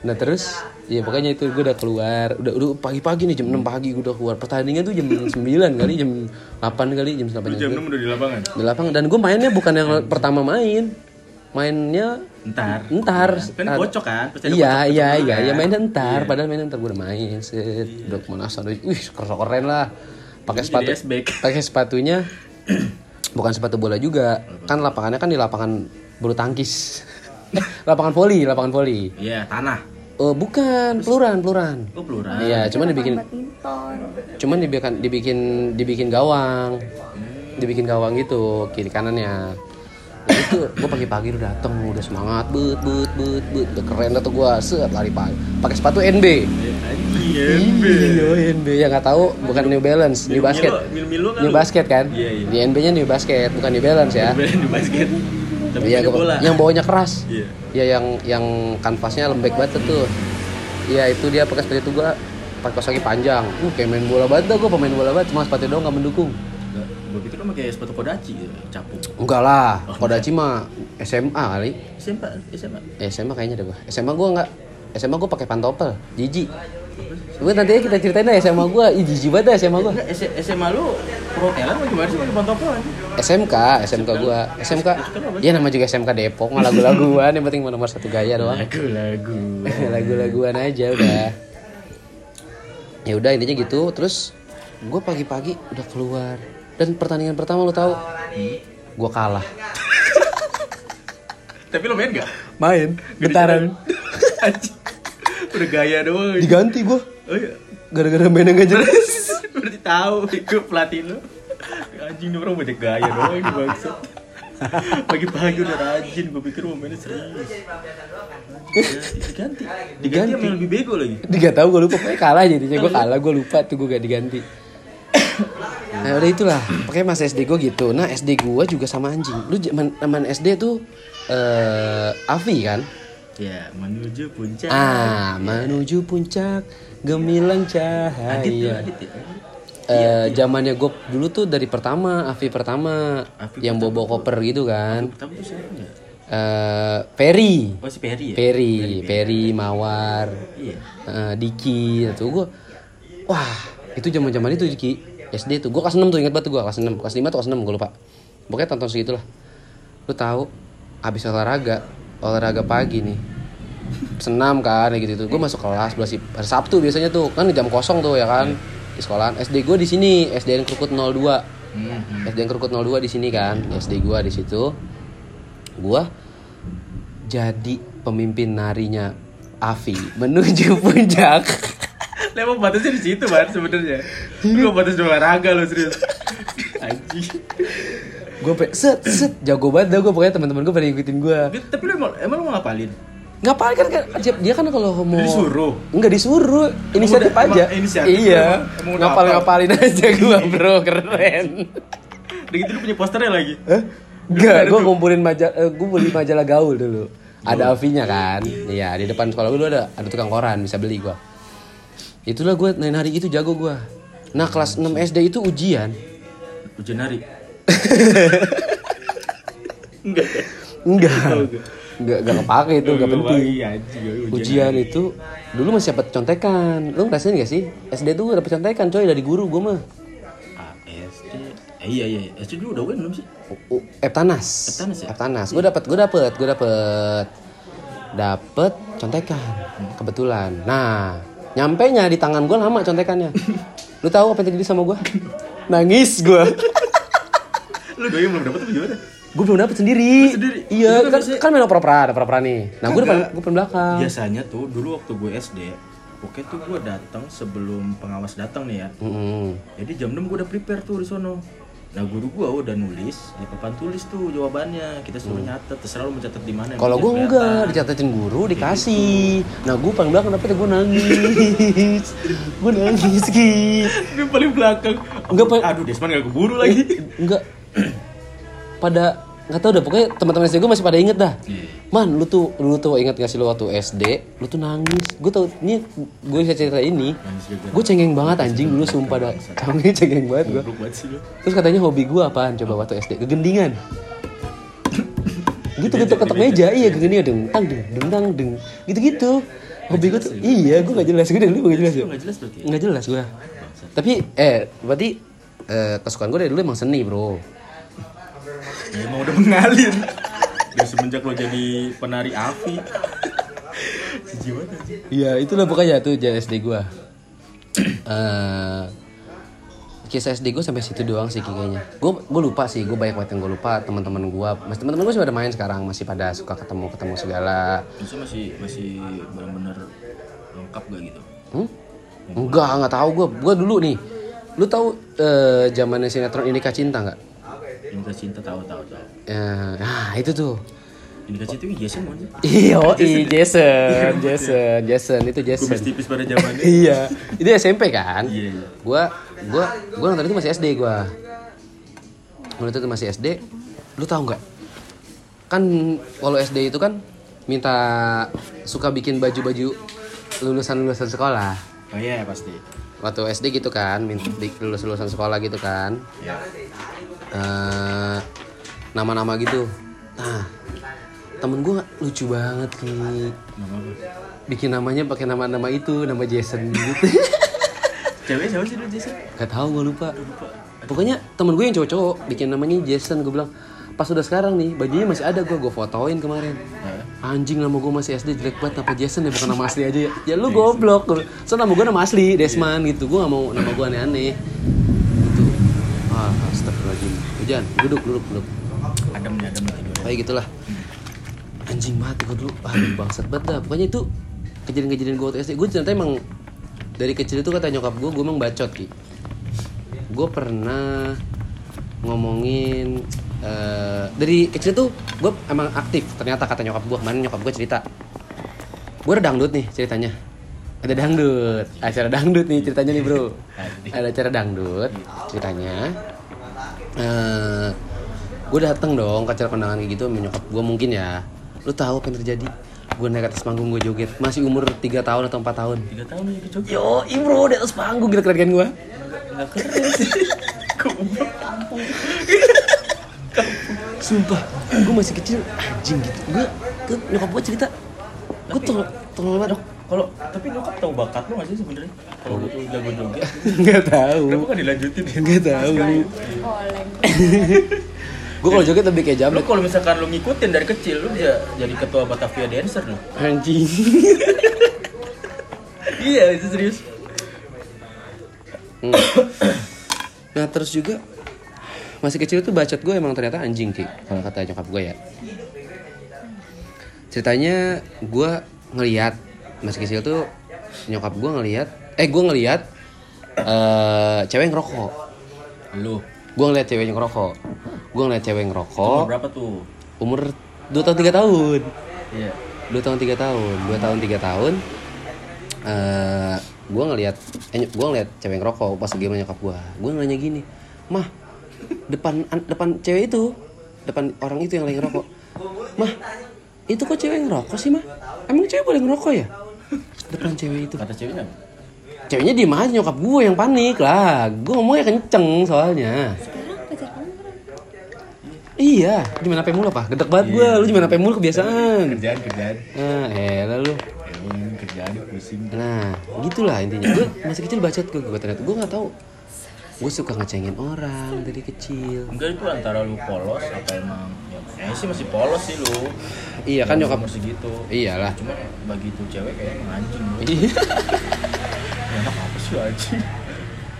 Nah terus, ya pokoknya itu gue udah keluar, udah udah pagi-pagi nih jam 6 pagi gue udah keluar. Pertandingan tuh jam 9 kali, jam 8 kali, jam 8 lu jam 6 udah di lapangan di lapangan dan gue mainnya bukan yang pertama main mainnya ntar entar. Kan Ad- kocok kan Pasti ada iya iya dulu iya kan? ya mainnya entar. Padahal mainnya entar gue udah main set. Udah kemanasan udah wih keren keren lah. Pakai sepatu pakai sepatunya bukan sepatu bola juga. Kan lapangannya kan di lapangan bulu tangkis. Lapangan voli lapangan voli. Iya tanah. Oh bukan. Peluran peluran. Oh plural iya cuman dibikin cuman dibikin dibikin dibikin gawang. Dibikin gawang gitu kiri kanannya itu gue pagi-pagi udah dateng udah semangat bet bet bet bet udah keren tuh gue set lari pagi pakai sepatu NB Anjing, Iya, NB yang nggak tahu bukan New Balance, New Basket. New? Basket kan? Iya, iya. Di NB-nya New Basket, bukan New Balance ya. di basket. Tapi Iya, yang bawahnya keras. Iya. Iya, yang yang kanvasnya lembek banget tuh. Iya, itu dia pakai sepatu itu gua pakai kaki panjang. Uh, kayak main bola banget gua pemain bola banget, cuma sepatu doang gak mendukung. Gue pikir lo pakai sepatu kodachi gitu, capung. Enggak lah, Kodachi mah SMA kali. SMA, SMA. Eh, SMA kayaknya deh gua. SMA gua enggak SMA gua pakai pantopel, jijik. Gue nanti kita ceritain deh SMA gua, ih jijik banget SMA S- SMA lu pro talent apa gimana sih pakai pantopel anjing? SMK, SMK gua, SMK. Iya nama juga SMK Depok, mah lagu-laguan yang penting nomor satu gaya doang. Lagu-lagu. Lagu-laguan aja udah. Ya udah intinya gitu, terus gue pagi-pagi udah keluar dan pertandingan pertama lo tahu, gue kalah. Tapi lo main gak? Main, Getaran. Anjing. Udah gaya doang. Diganti gue, Oh iya. gara-gara mainnya gak jelas. Berarti tahu itu pelatih lo. Anjing orang banyak gaya doang ini bangsat. Pagi-pagi udah rajin, gue pikir mau mainnya serius. Diganti, diganti. Diganti yang lebih bego lagi. Dia gak tahu gue lupa, pokoknya kalah jadinya gue kalah, gue lupa tuh gue gak diganti. Nah udah itulah, pakai masa SD gue gitu. Nah SD gue juga sama anjing. Lu zaman zaman SD tuh eh Avi kan? Ya, menuju puncak. Ah, menuju puncak gemilang Adit tuh, cahaya. Adit ya. Eh, zamannya gue dulu tuh dari pertama, Avi pertama, Avi yang bobo koper gitu kan. Pertama tuh siapa enggak? Eh, Ferry, Oh si Perry ya? Ferry, Ferry, Mawar, Iya. eh, Diki, tuh gue, wah itu zaman zaman itu Diki, SD tuh, gue kelas 6 tuh ingat banget gue kelas 6, kelas 5 atau kelas 6 gue lupa. Pokoknya tonton segitulah. Lu tahu, abis olahraga, olahraga pagi nih, senam kan kayak gitu tuh gue masuk kelas belas hari Sabtu biasanya tuh. Kan di jam kosong tuh ya kan? Di sekolahan. SD gue di sini SDN Krukut 02 Hmm. SDN Krukut 02 di sini kan. SD gue di situ. Gue jadi pemimpin narinya Avi menuju puncak Lah emang batasnya di situ banget sebenarnya. Lu batas di olahraga lo serius. Anjing. gue pe set set jago banget dah gue pokoknya teman-teman gue pada ngikutin gue Tapi lu emang, emang lu mau ngapalin? ngapain kan kan dia kan kalau mau Disuruh? Enggak disuruh, inisiatif udah- aja. emang inisiatif iya. emang- emang udah Ngapal hafal. ngapalin aja gua, Bro, keren. Udah gitu lu punya posternya lagi. Hah? Enggak, gua ngumpulin majalah gua beli majalah gaul dulu. Ada avinya kan. Iya, di depan sekolah gua dulu ada ada tukang koran, bisa beli gua. Itulah gua naik hari itu jago gua. Nah, kelas 6 SD itu ujian. Ujian nari. Enggak. Enggak. Enggak enggak kepake itu, enggak penting. Iya, anjing. Ujian itu dulu masih dapat contekan. Lu ngerasain gak sih? SD tuh dapat contekan coy dari guru gua mah. Ah, SD. Eh, iya iya, SD dulu udah UN belum sih? Eptanas. Eptanas ya? Eptanas. Gue dapet, gue dapet, gue dapet, dapet contekan. Kebetulan. Nah, nyampe nya di tangan gue lama contekannya. Lu tahu apa yang terjadi sama gue? Nangis gue. Lu doi belum dapat apa gimana? gue belum dapet sendiri. sendiri? Iya, kan kan, biasanya- kan main oper-operan, ada oper-operan nih. Nah, gue depan, gue depan belakang. Biasanya tuh dulu waktu gue SD, pokoknya tuh gue datang sebelum pengawas datang nih ya. Mm-mm. Jadi jam 6 gue udah prepare tuh di sono. Nah guru gue udah nulis di papan tulis tuh jawabannya. Kita suruh nyatet, terserah lu mencatat di mana. Hmm. Kalau biar enggak, dicatatin guru, dikasih. Nah, gue paling belakang dapetnya gue nangis. gue nangis, Ki. Di paling belakang. Enggak, Pak. Aduh, Desman gak keburu lagi. Enggak. Pada nggak tahu dah pokoknya teman-teman SD gue masih pada inget dah. Man, lu tuh lu tuh inget gak sih lu waktu SD, lu tuh nangis. Gue tau ini gue bisa cerita ini. Gue cengeng banget anjing dulu sumpah dah. Kami cengeng banget gue. Terus katanya hobi gue apaan coba waktu SD? Kegendingan. gitu ketuk ketuk meja iya kegendingan deng tang deng deng tang deng gitu gitu hobi gue tuh iya gue gak jelas gue dari dulu gak jelas ya gak ya? nggak jelas gue tapi eh berarti eh, kesukaan gue dari dulu emang seni bro Ya, emang udah mengalir. Dari semenjak lo jadi penari api. Iya itulah pokoknya tuh jalan SD gue Eh Kisah SD gue sampai situ doang sih kayaknya Gue gue lupa sih, gue banyak banget yang gue lupa Teman-teman gue, masih teman-teman gue masih pada main sekarang Masih pada suka ketemu-ketemu segala Maksudnya masih masih benar-benar lengkap gak gitu? hmm? Enggak, nggak tahu gue Gue dulu nih Lu tahu zamannya sinetron Indika Cinta nggak? Indika Cinta tahu tahu tahu. Eh, nah itu tuh Indika Cinta itu Jason sih? Iya, i Jason, Jason, Jason itu Jason. Kumis tipis pada zamannya. iya, itu SMP kan? Iya, iya. Gua, gua, gua nonton itu masih SD gua. Nonton itu masih SD. Lu tahu nggak? Kan kalau SD itu kan minta suka bikin baju-baju lulusan-lulusan sekolah. Oh iya pasti. Waktu SD gitu kan, minta lulus-lulusan sekolah gitu kan. Ya. Eh, nama-nama gitu. Nah, temen gua lucu banget nih. Bikin namanya pakai nama-nama itu, nama Jason gitu. Cewek siapa sih Jason? Gak tau gue lupa. Pokoknya temen gue yang cowok-cowok bikin namanya Jason. Gue bilang pas udah sekarang nih bajunya masih ada gue gue fotoin kemarin. Anjing nama gue masih SD jelek banget apa Jason ya bukan nama asli aja ya. Ya lu goblok. Gua- So nama gue nama asli Desman gitu. Gue gak mau nama gue aneh-aneh. Hujan, duduk, duduk, duduk. Adam nih tidur. Kayak gitulah. Anjing banget gue dulu. Ah, bangsat banget dah. Pokoknya itu kejadian-kejadian gue waktu SD. Gue ternyata emang dari kecil itu kata nyokap gue, gue emang bacot ki. Gue pernah ngomongin eh, dari kecil tuh gue emang aktif. Ternyata kata nyokap gue kemarin nyokap gue cerita. Gue ada dangdut nih ceritanya. Ada dangdut, acara dangdut nih ceritanya nih bro. Ada acara dangdut ceritanya. Eh, gue dateng dong ke acara kondangan kayak gitu sama nyokap gue mungkin ya. Lu tahu apa yang terjadi? Gue naik atas panggung gue joget. Masih umur 3 tahun atau 4 tahun. Tiga tahun ke Jogja. yo bro di atas panggung gitu keren gue Nggak keren. Sih. Sumpah gue masih kecil anjing gitu. Gue nyokap gue cerita. Gue tolong tolong banget Kalau tapi nyokap tahu bakat lo nggak sih sebenarnya? Kalau lu tuh jago joget. nggak tahu Kenapa kan dilanjutin? nggak tahu Oleng. gue kalau joget lebih kayak Lu jamret kalau misalkan lu ngikutin dari kecil, lu bisa jadi ketua Batavia Dancer lu. anjing Iya, itu serius. Hmm. Nah terus juga masih kecil tuh bacot gue emang ternyata anjing ki kalau kata nyokap gue ya. Ceritanya gue ngeliat masih kecil tuh nyokap gue ngeliat eh gue ngeliat eh cewek ngerokok. Lu. Gue ngeliat cewek ngerokok. Gue ngeliat cewek Umur ngerokok berapa tuh? umur 2 tahun 3 tahun. Iya. 2 tahun 3 tahun, 2 tahun 3 tahun. eh gue ngeliat eh, gue ngeliat cewek ngerokok pas lagi nyokap gue gue nanya gini mah depan an- depan cewek itu depan orang itu yang lagi ngerokok mah itu kok cewek ngerokok sih mah emang cewek boleh ngerokok ya depan cewek itu Kata ceweknya ceweknya diem aja nyokap gue yang panik lah gue ngomongnya kenceng soalnya Sekarang pacar kamu keren. iya gimana apa mulu apa gedek banget gue lu gimana apa mulu kebiasaan Kerjaan, kerjaan. nah eh lalu Ya, kerjaan pusing. Nah, gitulah intinya. Gue masih kecil bacot gue, gue ternyata gue nggak tahu. Gue suka ngecengin orang dari kecil. Enggak itu antara lu polos apa emang ya kayaknya sih masih polos sih lu. Iya kan nyokap. Umur segitu. Iyalah. Cuma bagi itu cewek kayak anjing lu. Iya. Ya, Enak apa sih anjing?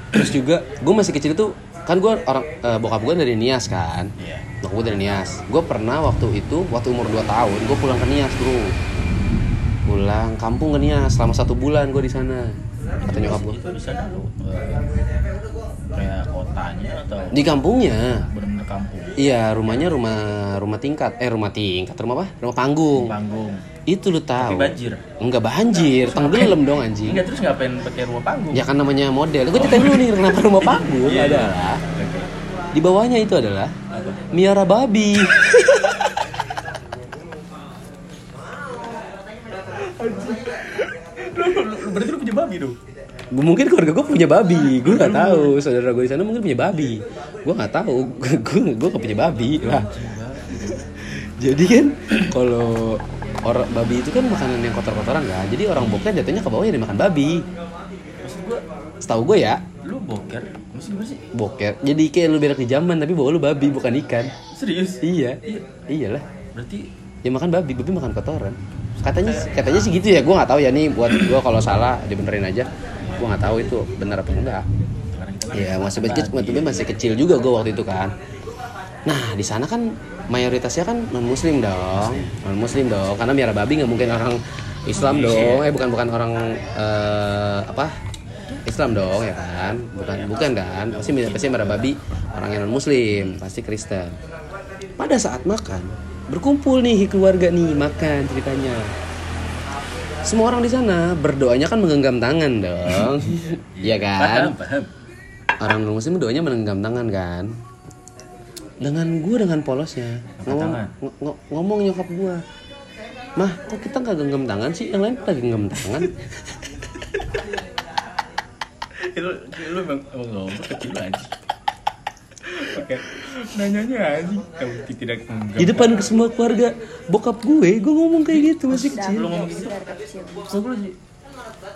Terus juga gue masih kecil tuh kan gue orang eh, bokap gue dari Nias kan. Iya. Bokap gue dari Nias. Gue pernah waktu itu waktu umur 2 tahun gue pulang ke Nias bro. Pulang kampung ke Nias selama satu bulan gue di sana. Kata nyokap gue. Itu di sana lu eh, kayak kotanya atau Di kampungnya. bener-bener kampung? Iya rumahnya rumah rumah tingkat eh rumah tingkat rumah apa rumah panggung Panggung. itu lu tahu Tapi banjir. enggak banjir tenggelam dong anjing Enggak terus ngapain pakai rumah panggung? ya kan namanya model gue ceritain dulu nih kenapa rumah panggung iya. adalah Oke. di bawahnya itu adalah Apa? miara babi Lu, lu, lu, berarti lu punya babi dong? Gua- mungkin keluarga gue punya babi. Gue nggak tahu. Saudara gue di sana mungkin punya babi. Gue nggak tahu. Gue gue nggak punya babi. Lah. Jadi kan kalau orang babi itu kan makanan yang kotor-kotoran kan? Jadi orang boker jatuhnya ke bawahnya dimakan babi. Maksud gua setahu gue ya. lu boker? Maksud gimana sih? boker. Jadi kayak lu berak di zaman tapi bawa lu babi bukan ikan. Serius? iya. Iya. iyalah. Berarti ya makan babi babi makan kotoran katanya katanya sih gitu ya. Gue nggak tahu ya nih buat gue kalau salah dibenerin aja. Gue nggak tahu itu benar apa enggak. Ya masih kecil waktu itu masih kecil juga gue waktu itu kan. Nah di sana kan mayoritasnya kan non muslim dong. Non muslim dong karena miara babi nggak mungkin orang Islam dong. Eh bukan bukan orang eh, apa? Islam dong ya kan? Bukan bukan kan? Pasti pasti marah babi orang yang non muslim pasti Kristen. Pada saat makan berkumpul nih keluarga nih makan ceritanya. Semua orang di sana berdoanya kan menggenggam tangan dong. Iya kan? Paham paham. Orang non muslim doanya menenggam tangan kan? Dengan gue dengan polosnya. Ngomong, ng- ng- ngomong nyokap gue mah kok kita nggak genggam tangan sih? Yang lain pada genggam tangan. Lu lu emang ngomong kecil aja. Oke nanyanya aja. Kamu tidak di depan ke semua keluarga bokap gue gue ngomong kayak gitu masih kecil. lu ngomong gitu.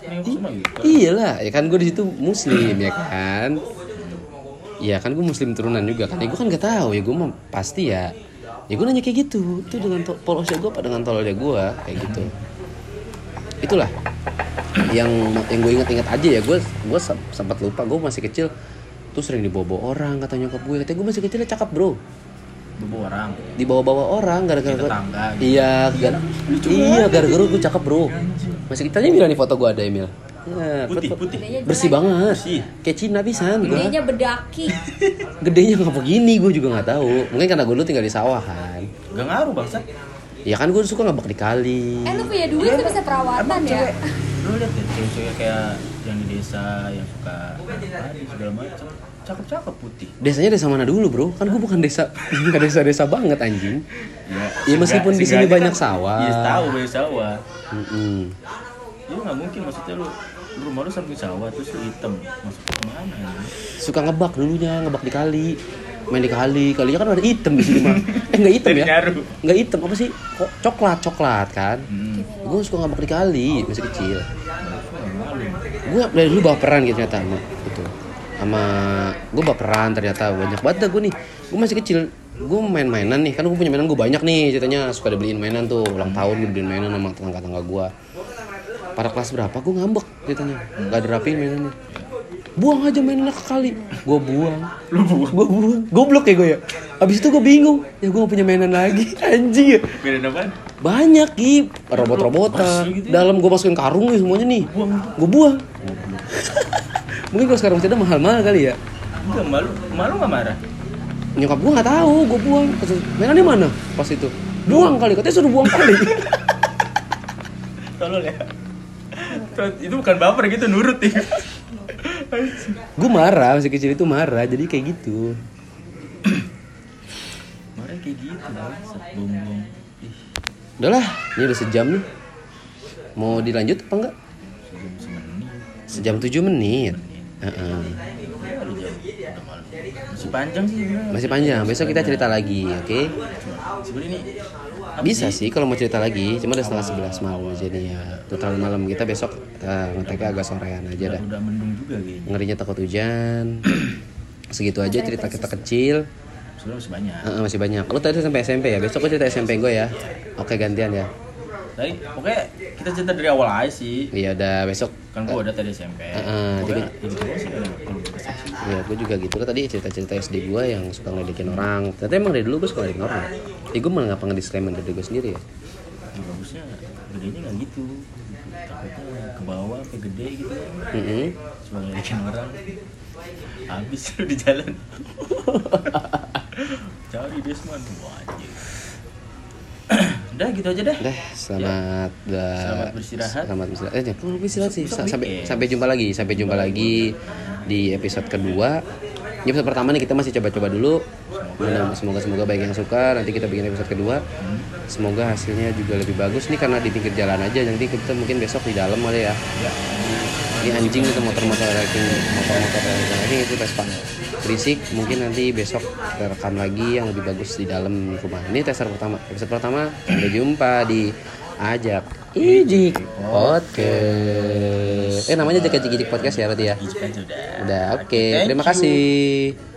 Gitu. Iyalah ya kan gue di situ muslim ya kan? Iya kan gue muslim turunan juga kan? Ya gue kan gak tahu ya gue mah pasti ya. Ya gue nanya kayak gitu itu dengan to- polosnya gue apa dengan tololnya gue kayak gitu. Itulah. Yang yang gue ingat-ingat aja ya gue gue sem- sempat lupa gue masih kecil tuh sering dibawa-bawa orang kata nyokap gue. Katanya gue masih kecilnya cakep bro. Bobo orang. Dibawa-bawa orang gara-gara tetangga gitu. iya gara iya gara-gara gue cakep bro. Masih kita aja bilang nih foto gue ada Emil. Ya, putih putih. Bersih banget. Bersih. kayak Cina pisan gue Gedenya bedaki. gedenya nggak begini gue juga nggak tahu. Mungkin karena gue dulu tinggal di sawah kan gak ngaruh bangsa ya kan gue suka ngebak di kali. Eh lu punya duit tuh bisa perawatan ya? lu lihat deh cewek-cewek kayak yang di desa yang suka segala macam cakep-cakep putih. Desanya desa mana dulu bro? Kan gue bukan desa nggak desa-desa banget anjing. Ya, meskipun di sini banyak sawah. iya tahu banyak sawah. Mm-mm. itu nggak mungkin maksudnya lu rumah lu samping sawah terus lu hitam. Masuk ke mana ya suka ngebak dulunya ngebak di kali. Main di kali. Kalinya kan ada item di sini mah. Eh nggak Dari ya nggak item apa sih? Kok coklat coklat kan? Hmm. gue suka ngebak di kali masih kecil. Gue dari dulu baperan gitu ternyata sama gue baperan ternyata banyak banget dah gue nih. Gue masih kecil gue main-mainan nih. Kan gue punya mainan gue banyak nih ceritanya suka dibeliin mainan tuh ulang tahun gue beliin mainan sama tetangga-tetangga gue pada kelas berapa? Gue ngambek ceritanya gak ada rapiin mainannya. Buang aja mainannya ke kali. Gue buang. Lu buang? Gue buang. Goblok ya gue ya? Abis itu gue bingung ya gue gak punya mainan lagi. Anjing ya. Beda apaan? Banyak ki. Robot-robotan. Gitu ya? dalam gue masukin karung nih semuanya nih. Gue buang mungkin kalau sekarang masih ada mahal-mahal kali ya. Enggak malu malu nggak marah? Nyokap gue nggak tahu gue buang. Mainannya mana pas itu? Buang kali katanya suruh buang kali. Tolol ya. Itu bukan baper gitu nurut ya. Gue marah masih kecil itu marah jadi kayak gitu. Marah kayak gitu bombong ih. Udahlah ini udah sejam nih. Mau dilanjut apa enggak? Sejam tujuh menit Masih panjang sih. Masih panjang. Besok kita cerita lagi oke? Apa bisa sih kalau mau cerita lagi cuma udah setengah sebelas malam jadi ya total malam kita besok uh, ngeteknya agak sorean aja dah. Udah mendung juga kayaknya. Ngerinya takut hujan. Segitu aja cerita kita kecil. Sebenarnya masih banyak. Heeh, masih banyak. Lu tadi sampai SMP ya? Besok gue cerita SMP gue ya. Oke gantian ya. Tadi pokoknya kita cerita dari awal aja sih. Iya udah besok. Kan gua udah tadi SMP sih kalau kita sih ya gue juga gitu Lo tadi cerita-cerita SD gue yang suka ngeledekin orang. Ternyata emang dari dulu gue suka ngeledekin orang ya? Gue malah ngapa ngedisclaimer dari gue sendiri ya? Bagusnya gedenya nggak gitu. Takutnya ke bawah sampai gede gitu. Mm-mm. cuma ngeliatin orang. Habis lu di jalan. Cari Desmond wah anjir udah gitu aja dah Udah, selamat dah- Selamat beristirahat. Selamat beristirahat. Eh, jangan beristirahat sih. Sampai sampai jumpa lagi. Sampai jumpa lagi di episode kedua. Di episode pertama nih kita masih coba-coba dulu. Mudah- Semoga semoga baik yang suka. Nanti kita bikin episode kedua. Semoga hasilnya juga lebih bagus nih karena di pinggir jalan aja. Nanti kita mungkin besok di dalam kali ya. ya Ini anjing itu motor-motor ranking, motor-motor ranking itu Vespa. Berisik. Mungkin nanti besok kita rekam lagi yang lebih bagus di dalam rumah. Ini teaser pertama. Episode pertama. Sampai jumpa di Ajak Ijik Podcast. Eh namanya Ajak Ijik Ijik Podcast ya berarti ya. Udah Udah, oke. Thank Terima kasih.